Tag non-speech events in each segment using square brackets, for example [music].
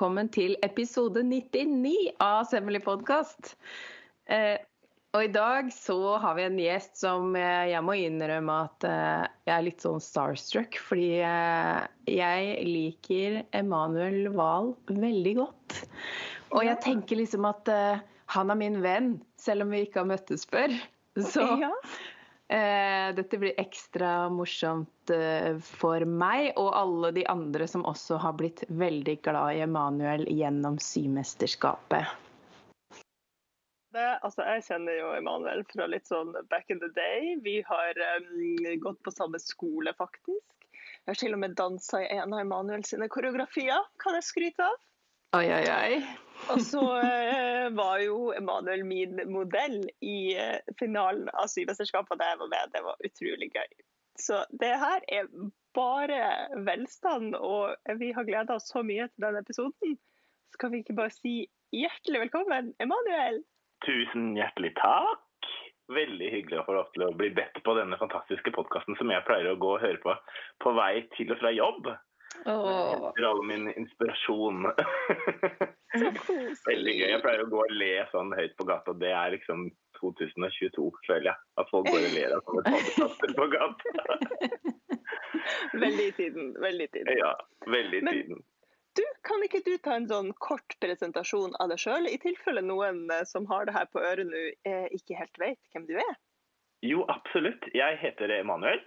velkommen til episode 99 av Semmelig podkast. Eh, og i dag så har vi en gjest som eh, jeg må innrømme at eh, jeg er litt sånn starstruck. Fordi eh, jeg liker Emanuel Wahl veldig godt. Og jeg tenker liksom at han er min venn, selv om vi ikke har møttes før. [laughs] Så Ja. Eh, dette blir ekstra morsomt eh, for meg og alle de andre som også har blitt veldig glad i Emanuel gjennom Symesterskapet. Det, altså, jeg kjenner jo Emanuel fra litt sånn back in the day. Vi har um, gått på samme skole, faktisk. Jeg har til og med dansa i en av Emanuel sine koreografier, kan jeg skryte av. Oi, oi, oi. Og så eh, var jo Emanuel min modell i eh, finalen av Symesterskapet da jeg var med. Det var utrolig gøy. Så det her er bare velstand, og vi har gleda oss så mye til denne episoden. Skal vi ikke bare si hjertelig velkommen, Emanuel? Tusen hjertelig takk. Veldig hyggelig å få lov til å bli bedt på denne fantastiske podkasten som jeg pleier å gå og høre på på vei til og fra jobb. Åh. Etter all min inspirasjon. [laughs] Veldig gøy. Jeg pleier å gå og le sånn høyt på gata. Det er liksom 2022, føler jeg. At folk går og ler av sånne podkaster på gata. [laughs] Veldig i tiden. Veldig i tiden. Ja, veldig i tiden. Du, Kan ikke du ta en sånn kort presentasjon av deg sjøl, i tilfelle noen eh, som har det her på øret nå, eh, ikke helt vet hvem du er? Jo, absolutt. Jeg heter Emanuel.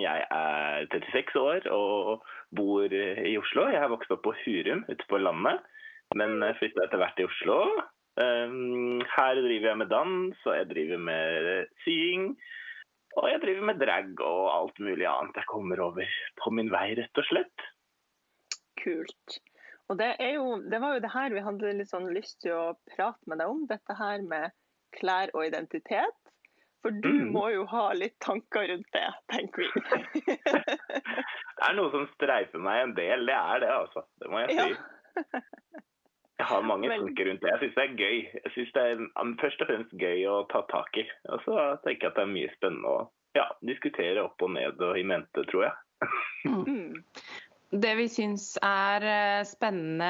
Jeg er 36 år og bor i Oslo. Jeg har vokst opp på Hurum ute på landet, men flytta etter hvert til Oslo. Her driver jeg med dans, og jeg driver med sying. Og jeg driver med drag og alt mulig annet jeg kommer over på min vei, rett og slett. Kult. Og det, er jo, det var jo det her vi hadde litt sånn lyst til å prate med deg om, dette her med klær og identitet. For du Mm. må jo ha litt tanker rundt det, tenker vi. [laughs] Det er noe som streifer meg en del, det er det, altså. Det må jeg Ja. si. Jeg har mange Men... tanker rundt det. Jeg syns det er gøy. Jeg synes det er først og fremst gøy å ta tak i. Og så tenker jeg at det er mye spennende å ja, diskutere opp og ned og i mente, tror jeg. Mm. Det vi syns er eh, spennende,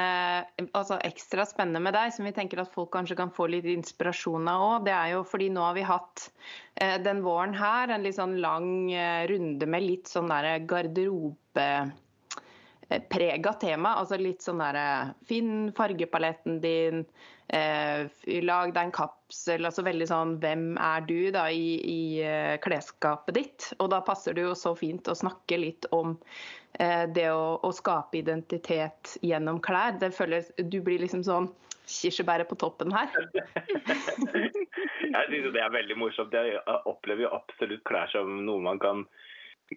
altså ekstra spennende med deg, som vi tenker at folk kanskje kan få litt inspirasjon av òg, det er jo fordi nå har vi hatt eh, den våren her en litt sånn lang eh, runde med litt sånn derre garderobe eh, prega tema. Altså litt sånn derre Finn fargepaletten din, lag deg en kapsel. Altså veldig sånn Hvem er du, da, i, i klesskapet ditt? Og da passer det jo så fint å snakke litt om det å, å skape identitet gjennom klær. Det føles Du blir liksom sånn kirsebæret på toppen her. [laughs] Jeg synes det er veldig morsomt. Jeg opplever jo absolutt klær som noe man kan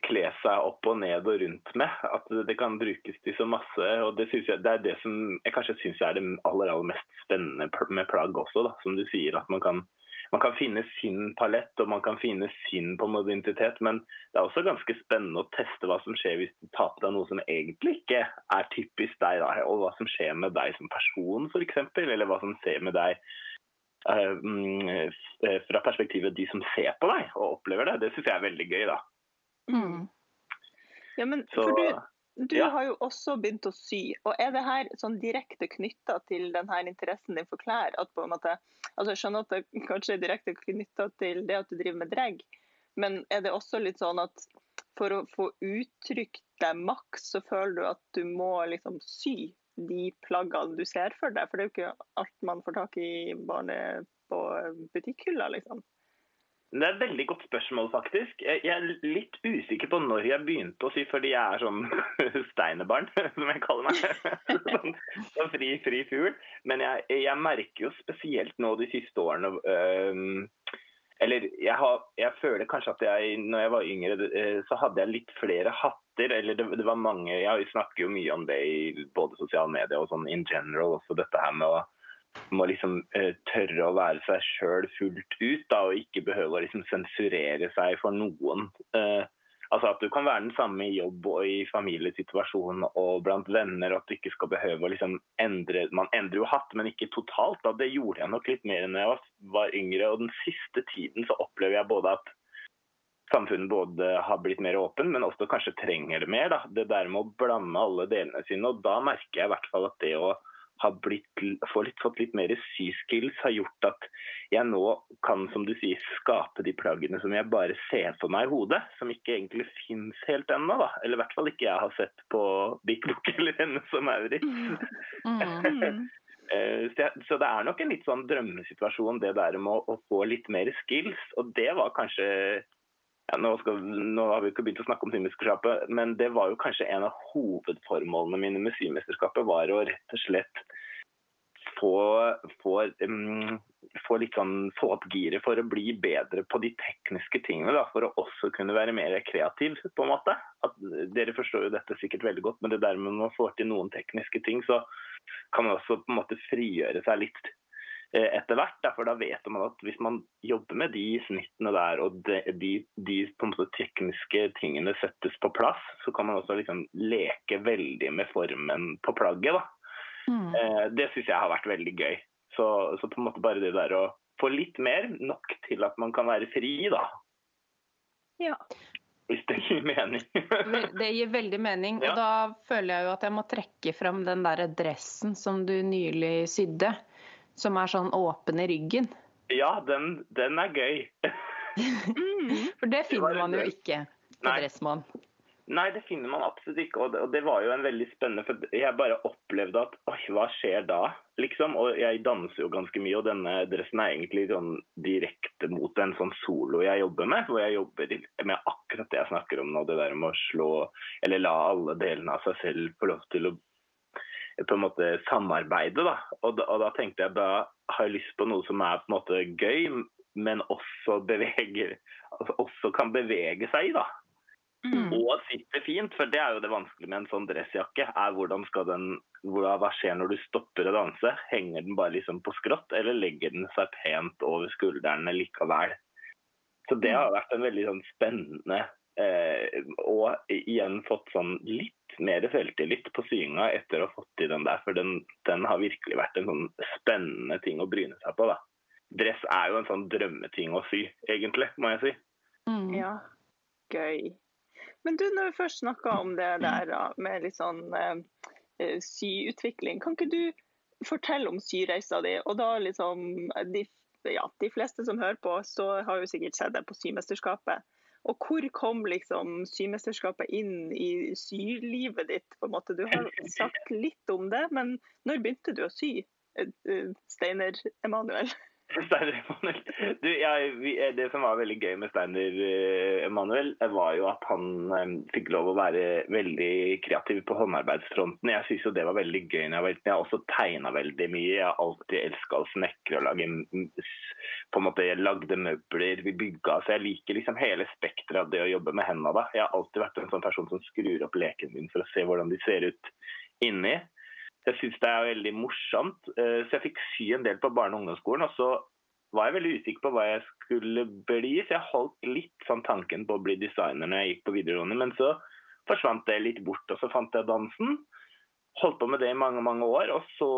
kle seg opp og ned og rundt med. At det kan brukes til så masse. og Det, synes jeg, det er det som jeg kanskje syns er det aller, aller mest spennende med plagg også, da, som du sier. At man kan, man kan finne sin palett og man kan finne sin på en måte identitet. Men det er også ganske spennende å teste hva som skjer hvis du tar på deg noe som egentlig ikke er typisk deg. Da, og hva som skjer med deg som person, f.eks. Eller hva som skjer med deg eh, fra perspektivet de som ser på deg og opplever det. Det syns jeg er veldig gøy, da. Mm. Ja, men Så for du, du har jo også begynt å sy. og Er det her sånn direkte knytta til denne interessen din for klær? at på en måte, altså Jeg skjønner at det [laughs] kanskje er direkte knytta til det at du driver med drag, men er det også litt sånn at for å få uttrykt deg maks, så føler du at du må liksom sy de plaggene du ser for deg? For det er jo ikke alt man får tak i bare på butikkhylla, liksom. Det er et veldig godt spørsmål, faktisk. Jeg er litt usikker på når jeg begynte å sy, fordi jeg er sånn [laughs] steinerbarn, [laughs] som jeg kaller meg. [laughs] Sånn, sånn fri, fri fugl. Men jeg, jeg merker jo spesielt nå de siste årene øh, Eller jeg, har, jeg føler kanskje at jeg, når jeg var yngre, øh, så hadde jeg litt flere hatter. Eller det, det var mange Jeg snakker jo mye om det i både sosiale medier og sånn in general, også dette her med å må liksom uh, tørre å være seg sjøl fullt ut, da, og ikke behøve å liksom sensurere seg for noen. Uh, altså At du kan være den samme i jobb og i familiesituasjon og blant venner. At du ikke skal behøve å liksom endre Man endrer jo hatt, men ikke totalt. da, Det gjorde jeg nok litt mer enn jeg var yngre. og Den siste tiden så opplever jeg både at samfunnet både har blitt mer åpen, men også kanskje trenger det mer. Da. Det der med å blande alle delene sine. og Da merker jeg i hvert fall at det å ha blitt, litt, fått litt mer syskills har gjort at jeg nå kan som du sier, skape de plaggene som jeg bare ser for meg i hodet. Som ikke egentlig fins helt ennå. Eller i hvert fall ikke jeg har sett på Big Book [laughs] eller henne som Maurits. Mm. [laughs] Eh, så, så, det er nok en litt sånn drømmesituasjon, det der med å, å, få litt mer skills. Og det var kanskje ja, nå, skal, nå, har vi ikke begynt å snakke om Symesterskapet, men det var jo kanskje en av hovedformålene mine med Symesterskapet. Var å rett og slett få, få, um, få, litt sånn, få opp giret for å bli bedre på de tekniske tingene. Da, for å også kunne være mer kreativ, på en måte. At, dere forstår jo dette sikkert veldig godt, men det der med å får til noen tekniske ting, så kan man også på en måte frigjøre seg litt etter hvert. For da vet man at hvis man jobber med de snittene der, og de, de, de tekniske tingene settes på plass, så kan man også liksom leke veldig med formen på plagget. Mm. Eh, det syns jeg har vært veldig gøy. Så, så, på en måte bare det der å få litt mer, nok til at man kan være fri, da. Ja. Hvis det gir mening. [laughs] det gir veldig mening. Og da føler jeg jo at jeg må trekke fram den der dressen som du nylig sydde. Som er sånn åpen i ryggen. Ja, den, den er gøy. [laughs] For det finner man jo ikke på Dressmann. Nei, det finner man absolutt ikke. Og det, og det, var jo en veldig spennende For jeg bare opplevde at oi, hva skjer da? Liksom. Og jeg danser jo ganske mye, og denne dressen er egentlig sånn direkte mot en sånn solo jeg jobber med. Hvor jeg jobber med akkurat det jeg snakker om nå, det der med å slå Eller la alle delene av seg selv få lov til å på en måte samarbeide. Da. Og, da, og da tenkte jeg da har jeg lyst på noe som er på en måte gøy, men også beveger altså også kan bevege seg. da. Mm. Og sitter fint, for det er jo det vanskelige med en sånn dressjakke. er hvordan skal den, Hva skjer når du stopper å danse? Henger den bare liksom på skrått, eller legger den seg pent over skuldrene likevel? Så det har vært en veldig sånn spennende eh, Og igjen fått sånn litt mer selvtillit på syinga etter å ha fått i den der. For den, den, har virkelig vært en sånn spennende ting å bryne seg på. da. Dress er jo en sånn drømmeting å sy, egentlig, må jeg si. Mm. Ja, gøy. Men du, når vi først snakka om det der med litt sånn eh, eh, syutvikling, kan ikke du fortelle om syreisa di? Og da liksom de, ja, de fleste som hører på, så har jo sikkert sett deg på Symesterskapet. Og hvor kom liksom symesterskapet inn i sylivet ditt? på en måte? Du har sagt litt om det, men når begynte du å sy, eh, Steiner Emanuel? [laughs] Steiner Emanuel. Du, ja, eh, det som var veldig gøy med Steiner eh, Emanuel, eh, var jo at han um, fikk lov å være veldig kreativ på håndarbeidsfronten. Jeg syns jo det var veldig gøy. Jeg har også tegna veldig mye. Jeg har alltid elska å snekre og lage på en måte, Jeg lagde møbler, vi bygga. Så jeg liker liksom hele spekteret av det å jobbe med hendene. Jeg har alltid vært en sånn person som skrur opp leken min for å se hvordan de ser ut inni. Jeg syns det er veldig morsomt. Eh, så jeg fikk sy en del på barne- og ungdomsskolen. Og så var jeg veldig usikker på hva jeg skulle bli, så jeg holdt litt sånn tanken på å bli designer når jeg gikk på videregående. Men så forsvant det litt bort, og så fant jeg dansen. Holdt på med det i mange, mange år. Og så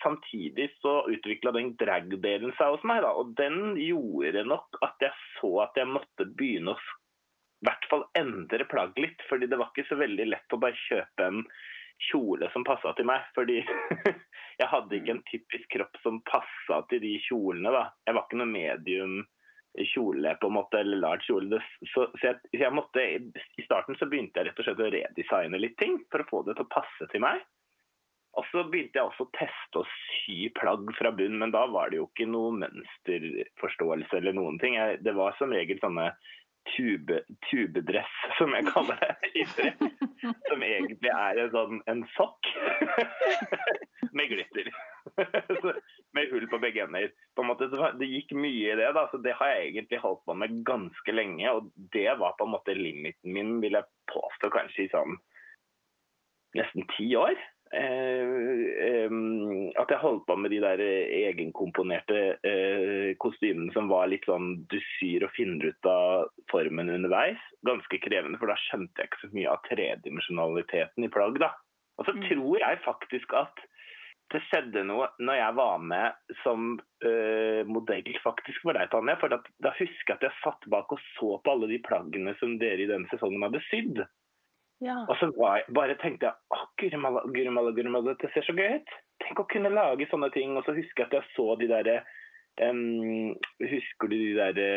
samtidig så utvikla den drag-delen seg hos meg, da. Og den gjorde nok at jeg så at jeg måtte begynne å i hvert fall endre plagg litt. fordi det var ikke så veldig lett å bare kjøpe en kjole som passa til meg. Fordi [laughs] jeg hadde ikke en typisk kropp som passa til de kjolene. da. Jeg var ikke noe medium kjole på en måte, eller large kjole. Så, så, jeg, jeg, måtte, I starten så begynte jeg rett og slett å redesigne litt ting for å få det til å passe til meg. Og så begynte jeg også å teste å sy plagg fra bunn, men da var det jo ikke noe mønsterforståelse eller noen ting. Jeg, det var som regel sånne tube, tubedress, som jeg kaller det i stress. Som egentlig er en, sånn, en sokk [laughs] med glitter. [laughs] med hull på begge ender. På en måte, det gikk mye i det. da, så Det har jeg egentlig holdt på med ganske lenge. Og det var på en måte limiten min, vil jeg påstå, kanskje i sånn nesten ti år. Eh, at jeg holdt på med de der egenkomponerte eh, kostymene som var litt sånn du syr og finner ut av formen underveis. Ganske krevende, for da skjønte jeg ikke så mye av tredimensjonaliteten i plagg. da. Og så mm. tror jeg faktisk at det skjedde noe når jeg var med som uh, modell faktisk for deg, Tanja. For da, da husker jeg at jeg satt bak og så på alle de plaggene som dere i denne sesongen hadde sydd. Ja. Og så jeg, bare tenkte jeg å, dette ser så gøy ut. Tenk å kunne lage sånne ting. Og så husker jeg at jeg så de derre um, Husker du de derre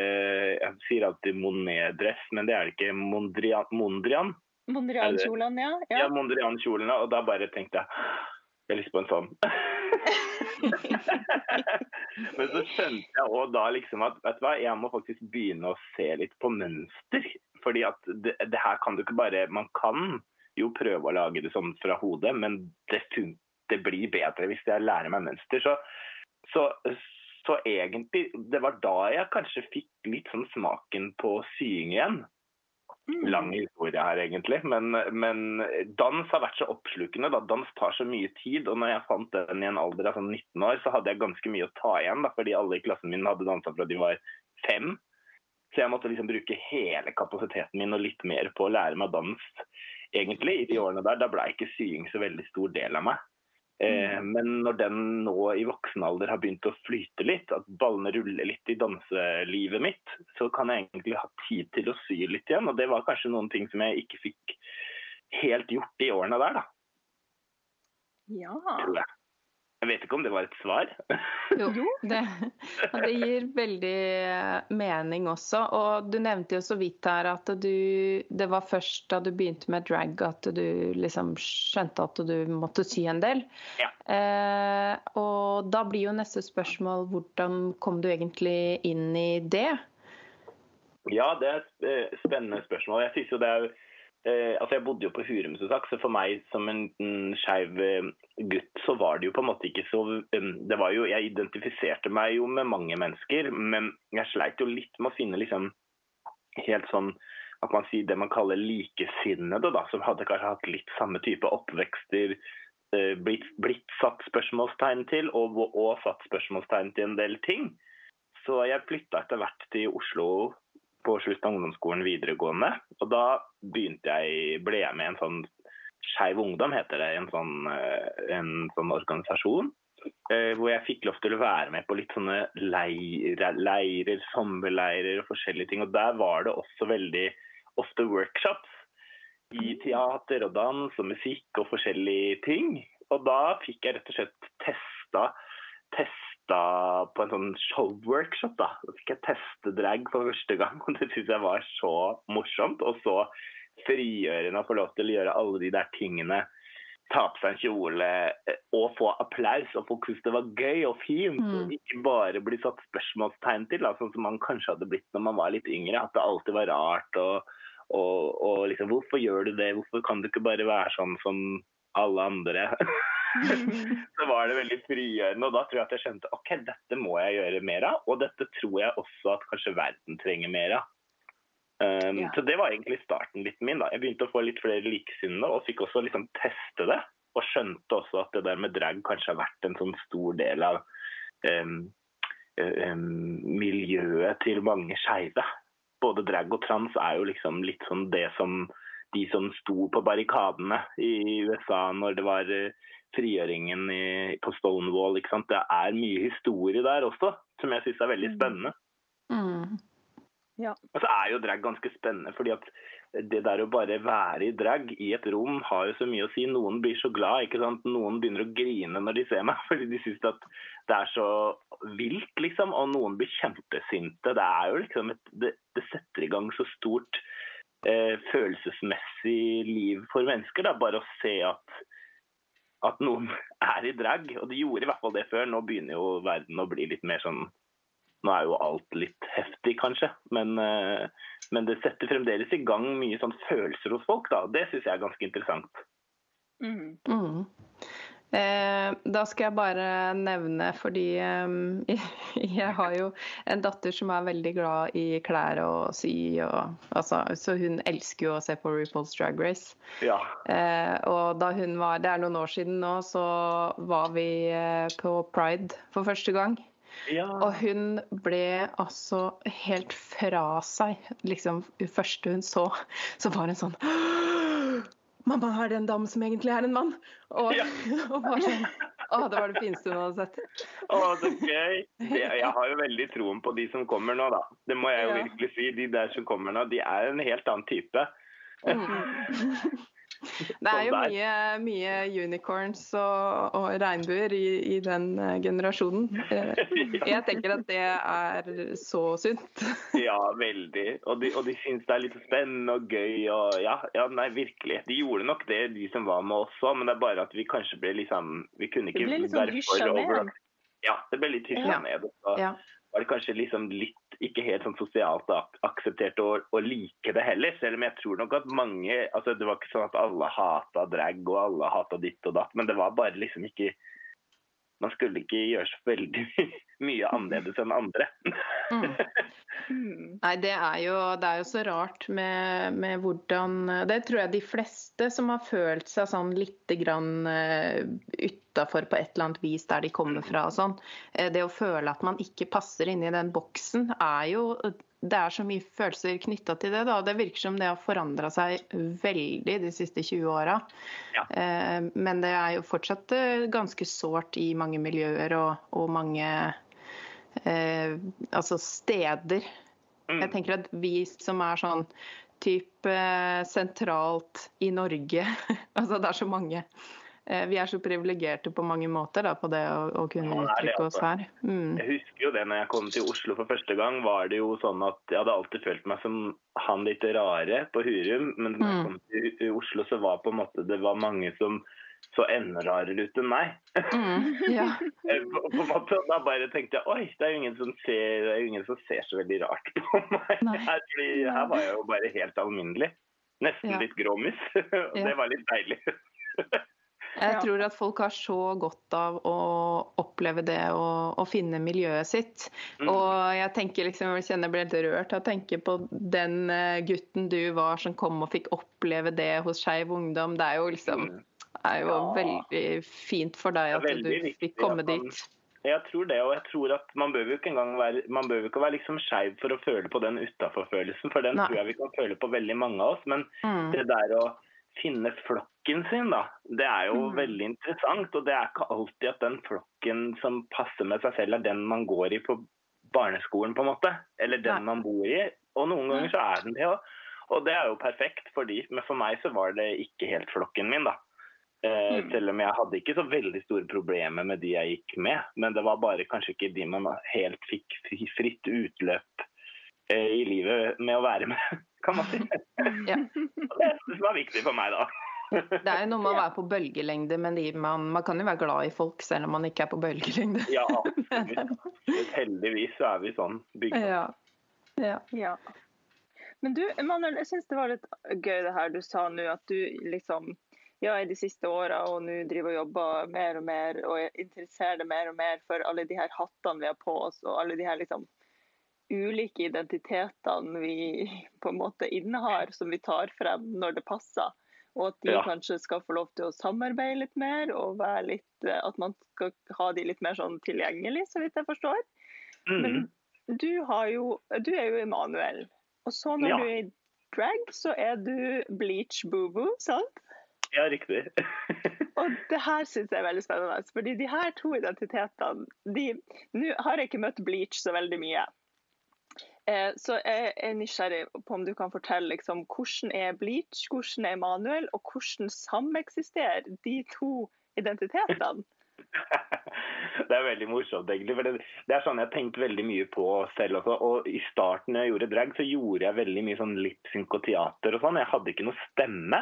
Jeg sier alltid Monet-dress, men det er det ikke. Mondrian? Mondrian? Mondrian-kjolene, ja. Ja, ja Mondrian-kjolene. Og da bare tenkte jeg jeg har lyst på en sånn. [laughs] [laughs] Men så skjønte jeg òg da liksom at vet du hva, jeg må faktisk begynne å se litt på mønster. Fordi at det, det, her kan du ikke bare Man kan jo prøve å lage det sånn fra hodet, men det, det blir bedre hvis jeg lærer meg mønster. Så, så, så, egentlig Det var da jeg kanskje fikk litt sånn smaken på sying igjen. Mm. Lang historie her, egentlig. Men, men, dans har vært så oppslukende. Da. Dans tar så mye tid. Og når jeg fant den i en alder av sånn 19 år, så hadde jeg ganske mye å ta igjen. Da, fordi alle i klassen min hadde dansa fra de var fem. Så jeg måtte liksom bruke hele kapasiteten min og litt mer på å lære meg dans. Egentlig, i de årene der, Da ble ikke sying så veldig stor del av meg. Eh, mm. men når den nå i voksen alder har begynt å flyte litt, at ballene ruller litt i danselivet mitt, så kan jeg egentlig ha tid til å sy litt igjen. Og det var kanskje noen ting som jeg ikke fikk helt gjort i årene der, da. Ja. Tror jeg. Jeg vet ikke om det var et svar? jo, det, det, gir veldig eh, mening også. Og du nevnte jo så vidt her at du Det var først da du begynte med drag at du liksom skjønte at du måtte sy en del. Ja. Eh, og da blir jo neste spørsmål hvordan kom du egentlig inn i det? Ja, det er et eh, spennende spørsmål. Jeg synes jo det er eh, altså Jeg bodde jo på Hurum, som sagt, så for meg som en, en skeiv eh, gutt, så var det jo på en måte ikke så um, det var jo, Jeg identifiserte meg jo med mange mennesker, men jeg sleit jo litt med å finne liksom helt sånn at man sier det man kaller likesinnede, da, som hadde kanskje hatt litt samme type oppvekster, eh, blitt, blitt satt spørsmålstegn til, og, og satt spørsmålstegn til en del ting. Så jeg flytta etter hvert til Oslo på slutten av ungdomsskolen videregående. Og da jeg, ble jeg med i en sånn Skeiv Ungdom, heter det. En sånn, eh, en sånn organisasjon. Eh, hvor jeg fikk lov til å være med på litt sånne leirer, leirer, sommerleirer og forskjellige ting. Og der var det også veldig ofte workshops i teater og dans og musikk og forskjellige ting. Og da fikk jeg rett og slett testa, testa testa på en sånn showworkshop. da. Da fikk jeg teste drag for første gang, og det syntes jeg var så morsomt. Og så frigjørende å få lov til å gjøre alle de der tingene. Ta på seg en kjole eh, og få applaus, og folk syntes det var gøy og fint. Mm. Og ikke bare bli satt spørsmålstegn til, da, sånn som man kanskje hadde blitt når man var litt yngre. At det alltid var rart. og, og, og liksom, Hvorfor gjør du det? Hvorfor kan du ikke bare være sånn som alle andre? [laughs] [laughs] så var det veldig frigjørende. Og da tror jeg at jeg skjønte ok, dette må jeg gjøre mer av. Og dette tror jeg også at kanskje verden trenger mer av. Um, ja. Så det var egentlig starten litt min. da. Jeg begynte å få litt flere likesinnede og fikk også liksom teste det. Og skjønte også at det der med drag kanskje har vært en sånn stor del av um, um, miljøet til mange skeive. Både drag og trans er jo liksom litt sånn det som de som sto på barrikadene i USA når det var uh, frigjøringen i, på Stonewall. Ikke sant? Det er mye historie der også, som jeg syns er veldig mm. spennende. Mm. Ja. Og så er jo drag ganske spennende, fordi at det der å bare være i drag i et rom har jo så mye å si. Noen blir så glad, ikke sant. Noen begynner å grine når de ser meg, [laughs] fordi de syns at det er så vilt, liksom. Og noen blir kjempesinte. Det er jo liksom et, det, det setter i gang så stort eh, følelsesmessig liv for mennesker, da. Bare å se at at noen [laughs] er i drag. Og de gjorde i hvert fall det før. Nå begynner jo verden å bli litt mer sånn Nå er jo alt litt heftig, kanskje, men, eh, men det setter fremdeles i gang mye sånn følelser hos folk. da. Det syns jeg er ganske interessant. Mm. Mm. Eh, da skal jeg bare nevne, fordi [laughs] eh, jeg har jo en datter som er veldig glad i klær og sy. Og, altså, så hun elsker jo å se på RuPaul's Drag Race. Ja. Eh, og da hun var Det er noen år siden nå, så var vi eh, på Pride for første gang. Ja. Og hun ble altså helt fra seg. Liksom, første hun så, så var hun sånn Mamma, er det en dame som egentlig er en mann? Og, ja. [laughs] og bare sånn Å, det var det fineste hun hadde sett. Å, så gøy. Det, jeg har jo veldig troen på de som kommer nå, da. Det må jeg jo Ja. virkelig si. De der som kommer nå, de er en helt annen type. Mm. [laughs] Det er jo Sånn mye, mye unicorns og, og regnbuer i, i den eh, generasjonen. [laughs] Eh, Jeg tenker at det er så sunt. [laughs] Ja, veldig. Og de, og de syns det er litt spennende og gøy og ja, ja, nei, virkelig. De gjorde nok det, de som var med oss òg, men det er bare at vi kanskje ble liksom Vi kunne ikke sånn være for over- Ja, det ble litt hysja Ja. ned. Og så Ja. var det kanskje liksom litt ikke helt sånn sosialt ak akseptert å, å like det heller. Selv om jeg tror nok at mange altså Det var ikke sånn at alle hata drag og alle hata ditt og datt, men det var bare liksom ikke Man skulle ikke gjøre så veldig [laughs] mye annerledes enn andre. Mm. Mm. Nei, det er, jo, det er jo så rart med, med hvordan Det tror jeg de fleste som har følt seg sånn litt grann uh, utafor på et eller annet vis der de kommer fra og sånn. eh, det å føle at man ikke passer inn i den boksen, er jo Det er så mye følelser knytta til det. da. Det virker som det har forandra seg veldig de siste 20 åra. Ja. Eh, men det er jo fortsatt eh, ganske sårt i mange miljøer og, og mange eh, altså steder. Mm. Jeg tenker at vi som er sånn type eh, sentralt i Norge [laughs] Altså det er så mange. Eh, vi er så privilegerte på mange måter da, på det å, å kunne det det, uttrykke oss altså. her. Mm. Jeg husker jo det når jeg kom til Oslo for første gang, var det jo sånn at jeg hadde alltid følt meg som han litt rare på Hurum, men når jeg Mm. kom til Oslo så var på en måte det var mange som så enda rarere ut enn meg. Mm. Ja. [laughs] Eh, På, på en måte, da bare tenkte jeg oi, det er jo ingen som ser, det er ingen som ser så veldig rart på [laughs] meg. Her, fordi her var jeg jo bare helt alminnelig. Nesten Ja. litt gråmis. [laughs] Og det var litt deilig. Jeg tror at folk har så godt av å oppleve det og, og finne miljøet sitt. Mm. Og jeg tenker liksom, jeg kjenner jeg blir helt rørt av å tenke på den eh, gutten du var som kom og fikk oppleve det hos Skeiv Ungdom. Det er jo liksom Mm. det er jo Ja. veldig fint for deg at du fikk komme man- dit. Jeg tror det, og jeg tror at man bør jo ikke engang være man bør jo ikke være liksom skeiv for å føle på den utafor-følelsen, for den Nei. tror jeg vi kan føle på veldig mange av oss. Men Mm. det der å finne flokken sin, da, det er jo Mm. veldig interessant. Og det er ikke alltid at den flokken som passer med seg selv, er den man går i på barneskolen, på en måte. Eller den man bor i. Og noen ganger så er den det òg. Og det er jo perfekt for de, men for meg så var det ikke helt flokken min, da. Eh, Mm. Selv om jeg hadde ikke så veldig store problemer med de jeg gikk med. Men det var bare kanskje ikke de man helt fikk fritt utløp eh, i livet med å være med, [laughs] kan man si. Ja. Det som var viktig for meg, da. Det er jo noe med å være på bølgelengde men man Man kan jo være glad i folk selv om man ikke er på bølgelengde. Ja, [laughs] absolutt. Heldigvis så er vi sånn bygd opp. Ja. ja. Ja. Men du, Emanuel, jeg syns det var litt gøy det her du sa nå, at du liksom ja, i de siste åra og nå driver og jobber mer og mer og interesserer deg mer og mer for alle de her hattene vi har på oss, og alle de her liksom ulike identitetene vi på en måte innehar, som vi tar frem når det passer. Og at de Ja. kanskje skal få lov til å samarbeide litt mer, og litt, eh, at man skal ha de litt mer sånn tilgjengelig, så vidt jeg forstår. Mm. Men du, har jo, du er jo Emanuel. Og så når Ja. du er i drag, så er du bleach boo-boo, sant? Ja, riktig. [laughs] Og det her syns jeg er veldig spennende. Fordi de her to identitetene de, Nå har jeg ikke møtt bleach så veldig mye. Eh, så jeg er nysgjerrig på om du kan fortelle liksom, hvordan er bleach, hvordan er Manuel, og hvordan sameksisterer de to identitetene? [laughs] Det er veldig morsomt, egentlig. For det, det er sånn jeg har tenkt veldig mye på selv også. Og i starten når jeg gjorde drag, så gjorde jeg veldig mye sånn lip-sync og teater og sånn. Jeg hadde ikke noe stemme.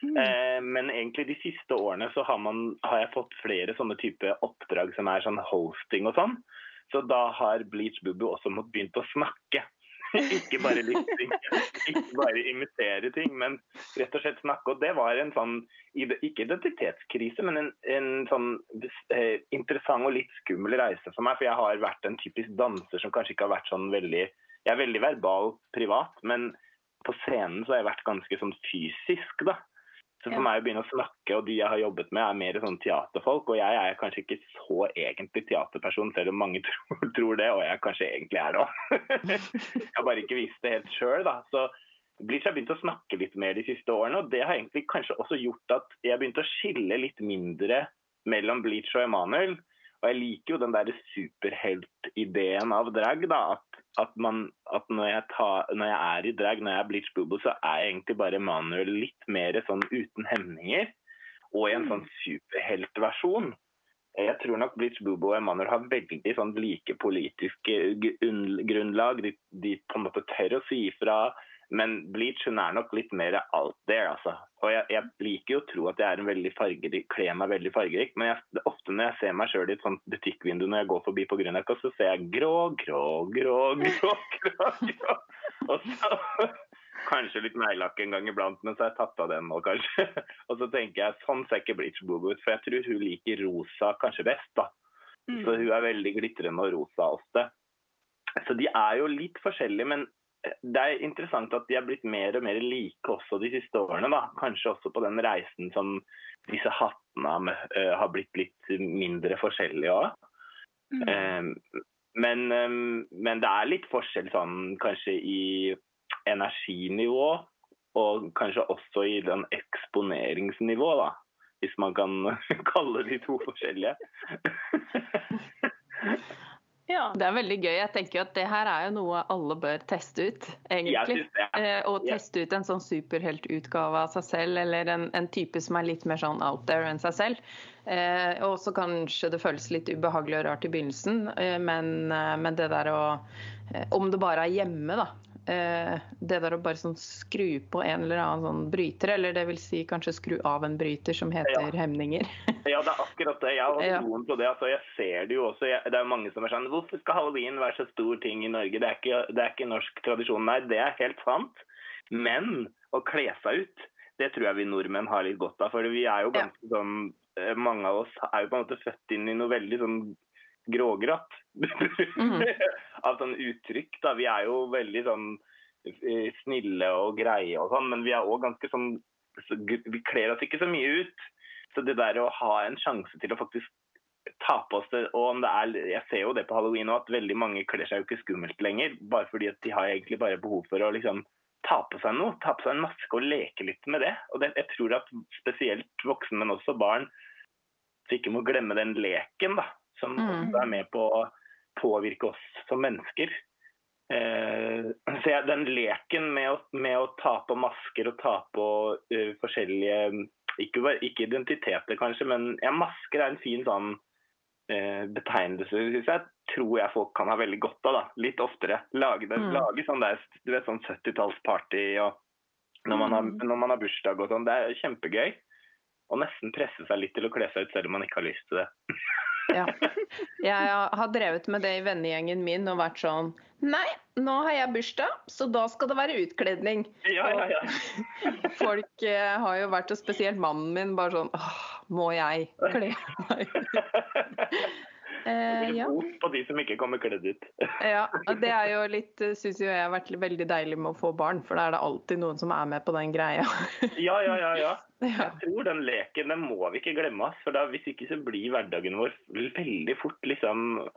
Mm. Eh, men egentlig de siste årene så har, man, har jeg fått flere sånne type oppdrag som er sånn hosting og sånn. Så da har Bleach Bubu også måttet begynt å snakke. [laughs] ikke bare lip-synke, ikke bare imitere ting, men rett og slett snakke. Og det var en sånn, ikke identitetskrise, men en, en sånn eh, interessant og litt skummel reise for meg. For jeg har vært en typisk danser som kanskje ikke har vært sånn veldig Jeg er veldig verbal privat, men på scenen så har jeg vært ganske sånn fysisk, da. Så for Ja. meg å begynne å snakke, og de jeg har jobbet med, er mer sånn teaterfolk. Og jeg er kanskje ikke så egentlig teaterperson, selv om mange [laughs] tror, tror det, og jeg kanskje egentlig er det òg. [laughs] jeg har bare ikke vist det helt sjøl, da. Så Bleach har begynt å snakke litt mer de siste årene, og det har egentlig kanskje også gjort at jeg har begynt å skille litt mindre mellom Bleach og Emanuel. Og jeg liker jo den der superheltideen av drag. da, at, at, man, at når, jeg tar, når, jeg er i drag, når jeg er Bleach Boobo, så er jeg egentlig bare Emanuel litt mer sånn uten hemninger. Og i en sånn superheltversjon. Jeg tror nok Bleach Boobo og Emanuel har veldig sånn like politiske grunnlag. De, de på en måte tør å si ifra men Bleach hun er nok litt mer out there, altså. Og jeg, jeg liker jo å tro at jeg er en veldig fargerik, kler meg veldig fargerik, men jeg, ofte når jeg ser meg sjøl i et sånt butikkvindu når jeg går forbi på Grünerløkka, så ser jeg grå, grå, grå, grå, grå. grå. Og så [laughs] kanskje litt neglelakk en gang iblant, men så har jeg tatt av den nå, kanskje. [laughs] Og så tenker jeg sånn ser ikke Bleach Bobo ut, for jeg tror hun liker rosa kanskje best, da. Mm. Så hun er veldig glitrende og rosa ofte. Så de er jo litt forskjellige, men det er interessant at de er blitt mer og mer like også de siste årene. da. Kanskje også på den reisen som disse hattene har blitt litt mindre forskjellige òg. Mm. Um, men, um, men, det er litt forskjell sånn kanskje i energinivå, og kanskje også i den eksponeringsnivå, da. Hvis man kan [laughs] kalle de to forskjellige. [laughs] Ja. Det er veldig gøy. Jeg tenker at Det her er jo noe alle bør teste ut, egentlig. Eh, og teste ut en sånn superheltutgave av seg selv, eller en, en, type som er litt mer sånn out there enn seg selv. Eh, og så kanskje det føles litt ubehagelig og rart i begynnelsen, eh, men, eh, men, det der å eh, Om det bare er hjemme, da, det der å bare sånn skru på en eller annen sånn bryter, eller det vil si kanskje skru av en bryter som heter ja. hemninger. ja, det er akkurat det. Jeg har ja. troen på det. Altså, jeg ser det jo også. Jeg, det er mange som er sånn Hvorfor skal halloween være så stor ting i Norge? Det er ikke, det er ikke norsk tradisjon. Nei, det er helt sant. Men å kle seg ut, det tror jeg vi nordmenn har litt godt av. For vi er jo ganske ja. sånn eh, Mange av oss er jo på en måte født inn i noe veldig sånn grågrått mm. [laughs] av sånn uttrykk. da. Vi er jo veldig sånn eh, snille og greie og sånn, men vi er òg ganske sånn Vi kler oss ikke så mye ut. Så det der å ha en sjanse til å faktisk ta på oss det og om det er, Jeg ser jo det på halloween òg, at veldig mange kler seg jo ikke skummelt lenger. Bare fordi at de har egentlig bare behov for å liksom ta på seg noe. Ta på seg en maske og leke litt med det. Og det, jeg tror at spesielt voksne, men også barn, så ikke må glemme den leken. da som mm. er med på å påvirke oss som mennesker. Eh, så jeg, Den leken med å, med å, ta på masker og ta på uh, forskjellige ikke, ikke, identiteter, kanskje, men ja, masker er en fin sånn uh, betegnelse. syns jeg tror jeg folk kan ha veldig godt av. da, Litt oftere. Lage, det, mm. lage sånn der, du vet, sånn 70-tallsparty når, man har, mm. når man har bursdag og sånn. Det er kjempegøy. Og nesten presse seg litt til å kle seg ut selv om man ikke har lyst til det. [laughs] Ja. Jeg har drevet med det i vennegjengen min og vært sånn Nei, nå har jeg bursdag, så da skal det være utkledning. Ja, ja, ja. Folk eh, har jo vært, og spesielt mannen min, bare sånn Åh, må jeg kle meg [laughs] Eh, ja. på de som ikke kommer kledd ut. ja, Det er jo litt, syns jo jeg har vært veldig deilig med å få barn, for da er det alltid noen som er med på den greia. ja, ja, ja, ja. Jeg tror den leken den må vi ikke glemme. For da, hvis ikke så blir hverdagen vår veldig fort liksom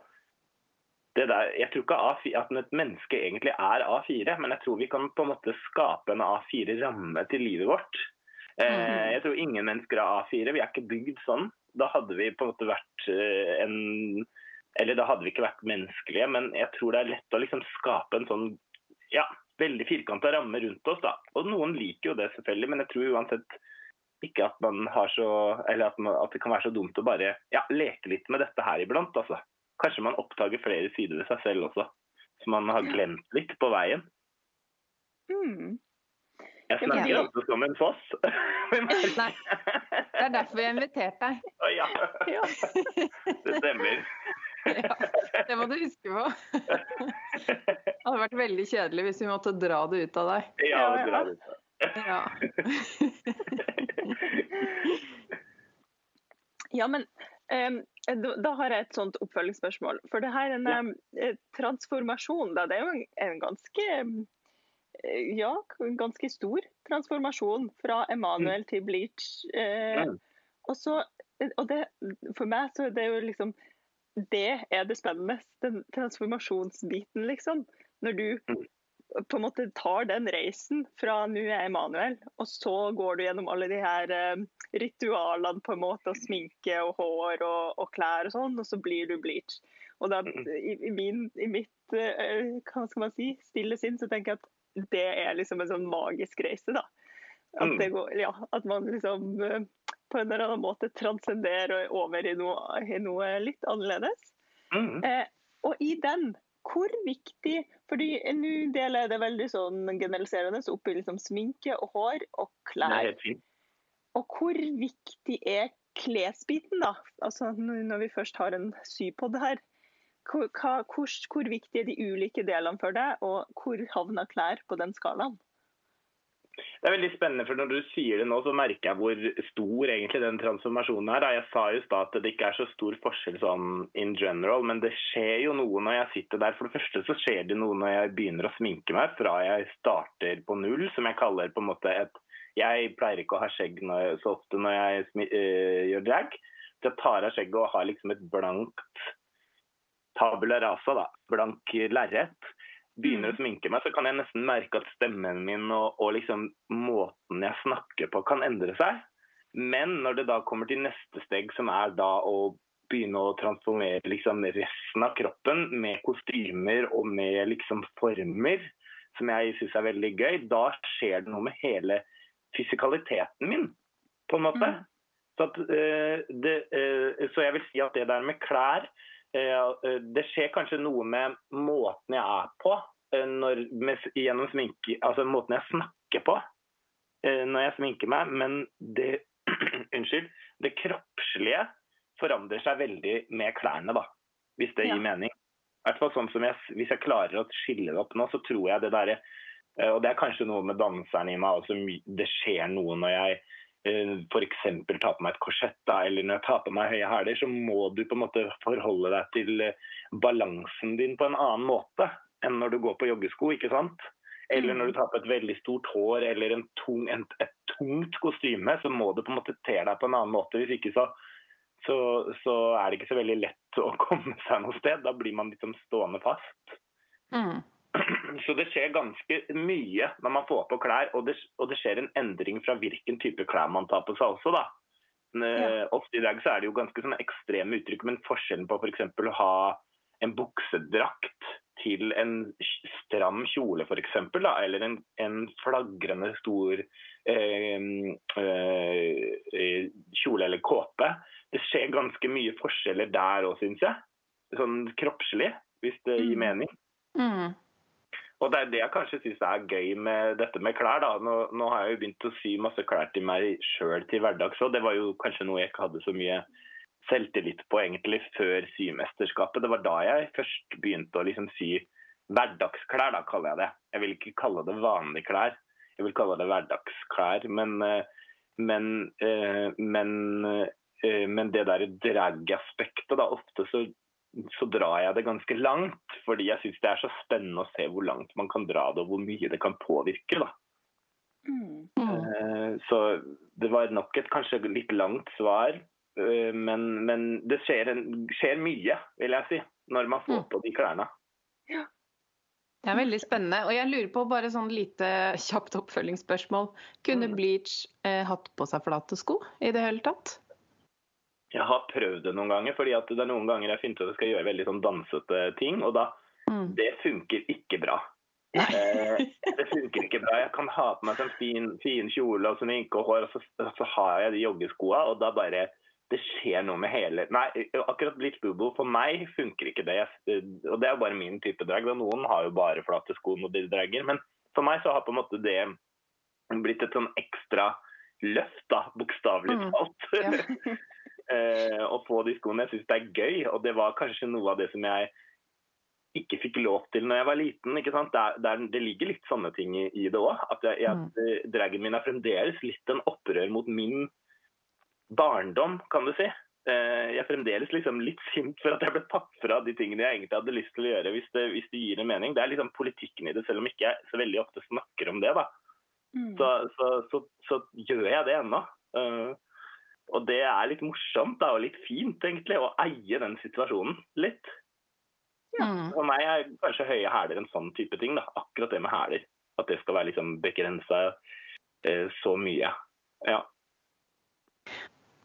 det der, Jeg tror ikke A4, at et menneske egentlig er A4, men jeg tror vi kan på en måte skape en A4-ramme til livet vårt. Eh, mhm. jeg tror ingen mennesker er A4. Vi er ikke bygd sånn da hadde vi på en måte vært eh, en Eller da hadde vi ikke vært menneskelige, men jeg tror det er lett å liksom skape en sånn ja, veldig firkanta ramme rundt oss. da. Og noen liker jo det selvfølgelig, men jeg tror uansett ikke at man har så Eller at, man, at det kan være så dumt å bare ja, leke litt med dette her iblant. altså. Kanskje man oppdager flere sider ved seg selv også, som man har glemt litt på veien. Mm. Jeg snakker også som en foss. [laughs] Nei, det er derfor vi har invitert deg. Å ja. [laughs] Det stemmer. Ja, det må du huske på. [laughs] Det hadde vært veldig kjedelig hvis vi måtte dra det ut av deg. Ja, dra det ut av ja. [laughs] ja, men um, da har jeg et sånt oppfølgingsspørsmål. For det her en ja. um, transformasjon, da, det er jo en, en ganske ja, ja, ganske stor transformasjon fra Emanuel mm. til Bleach. Eh, og, så, og det, for meg så er det jo liksom Det er det spennende. Den transformasjonsbiten, liksom. Når du, mm. På en måte tar den reisen fra nå er Emanuel, og så går du gjennom alle de her eh, ritualene på en måte, og sminke og hår og, og klær og sånn, og så blir du bleach. Og da, i, i, min, i mitt eh, hva skal man si, stille sinn så tenker jeg at det er liksom en sånn magisk reise. da. At, det går, ja, at man liksom eh, på en eller annen måte transcenderer over i noe, i noe litt annerledes. Mm. Eh, og i den hvor viktig fordi Nå deler jeg det veldig sånn generaliserende opp i liksom sminke og hår og klær. Og hvor viktig er klesbiten, da? Altså Når vi først har en sypod her. Hvor, hvor, hvor viktig er de ulike delene for deg, og hvor havner klær på den skalaen? Det er veldig spennende, for når du sier det nå, så merker jeg hvor stor egentlig den transformasjonen er. Jeg sa jo da at det ikke er så stor forskjell sånn in general, men det skjer jo noe når jeg sitter der. For det første så skjer det noe når jeg begynner å sminke meg, fra jeg starter på null, som jeg kaller på en måte et Jeg pleier ikke å ha skjegg jeg, så ofte når jeg øh, gjør drag. Så jeg tar av skjegget og har liksom et blankt tabula rasa, da. Blank lerret begynner å sminke meg, så kan jeg nesten merke at stemmen min og, og liksom måten jeg snakker på, kan endre seg. Men når det da kommer til neste steg, som er da å begynne å transformere liksom resten av kroppen med kostymer og med liksom former, som jeg syns er veldig gøy, da skjer det noe med hele fysikaliteten min, på en måte. Mm. Så, at, uh, det, uh, så, jeg vil si at det der med klær Det skjer kanskje noe med måten jeg er på, Eh, når, med, gjennom sminke, altså måten jeg snakker på eh, når jeg sminker meg, men det [clears throat] Unnskyld. Det kroppslige forandrer seg veldig med klærne, da. Hvis det gir mening. I hvert fall sånn som jeg, Hvis jeg klarer å skille det opp nå, så tror jeg det derre eh, Og det er kanskje noe med danseren i meg. også, det skjer noe når jeg f.eks. ta på meg et korsett, da, eller når jeg tar på meg høye hæler, så må du på en måte forholde deg til balansen din på en annen måte enn når du går på joggesko, ikke sant? Eller når du mm. tar på et veldig stort hår eller tung, en, et tungt kostyme, så må du på en måte te deg på en annen måte. Hvis ikke så, så, så, er det ikke så veldig lett å [laughs] komme seg noe sted. Da blir man liksom stående fast. Mm. [clears throat] Så det skjer ganske mye når man får på klær, og det, og det, skjer en endring fra hvilken type klær man tar på seg også, da. Ja. Ofte i dag så er det jo ganske sånne ekstreme uttrykk, men forskjellen på f.eks. For å ha en buksedrakt til en stram kjole f.eks., eller en, en, flagrende stor eh, eh, kjole eller kåpe. Det skjer ganske mye forskjeller der òg, syns jeg. Sånn kroppslig, hvis det gir mm. mening. Mm. Og Det er det jeg kanskje syns er gøy med dette med klær. da. Nå, nå, har jeg jo begynt å sy masse klær til meg sjøl til hverdags, og det var jo kanskje noe jeg ikke hadde så mye selvtillit på egentlig før symesterskapet. Det var da jeg først begynte å liksom sy hverdagsklær, da kaller jeg det. Jeg vil ikke kalle det vanlige klær, jeg vil kalle det hverdagsklær. Men, eh, men, eh, men, eh, men det der drag-aspektet, da ofte så, så, drar jeg det ganske langt. Fordi jeg syns det er så spennende å se hvor langt man kan dra det, og hvor mye det kan påvirke. da. Mm. Så det var nok et kanskje litt langt svar Eh, men, men det skjer, en, skjer, mye, vil jeg si, når man får mm. på de klærne. Ja. Det er veldig spennende. Og jeg lurer på bare sånn lite kjapt oppfølgingsspørsmål. Kunne mm. Bleach eh, hatt på seg flate sko i det hele tatt? Jeg har prøvd det noen ganger, fordi det er noen ganger jeg finner ut at jeg skal gjøre veldig sånn dansete ting, og da mm. Det funker ikke bra. Eh, det funker ikke bra. Jeg kan ha på meg en sånn fin, fin kjole og sminke og hår, og så, så har jeg de joggeskoa, og da bare det skjer noe med hele Nei, akkurat blitt Boobo for meg funker ikke det. Og det er bare min type drag. Noen har jo bare flate sko når de dragger, Men for meg så har på en måte det blitt et sånn ekstra løft, da, bokstavelig mm. talt. Mm. Ja. [laughs] å få de skoene. Jeg syns det er gøy, og det var kanskje noe av det som jeg ikke fikk lov til når jeg var liten. ikke sant? Det, er, det ligger litt sånne ting i, i det òg. At, jeg, at mm. dragen min er fremdeles litt en opprør mot min barndom, kan du si. Eh, jeg er fremdeles liksom litt sint for at jeg ble tatt fra de tingene jeg egentlig hadde lyst til å gjøre, hvis det, hvis det gir en mening. Det er liksom politikken i det, selv om ikke jeg så veldig ofte snakker om det. da. Mm. Så, så, så, så, gjør jeg det ennå. Uh, og det er litt morsomt da, og litt fint, egentlig, å eie den situasjonen litt. Ja. Mm. For meg er kanskje høye hæler en sånn type ting. da, Akkurat det med hæler. At det skal være liksom begrensa eh, så mye. Ja.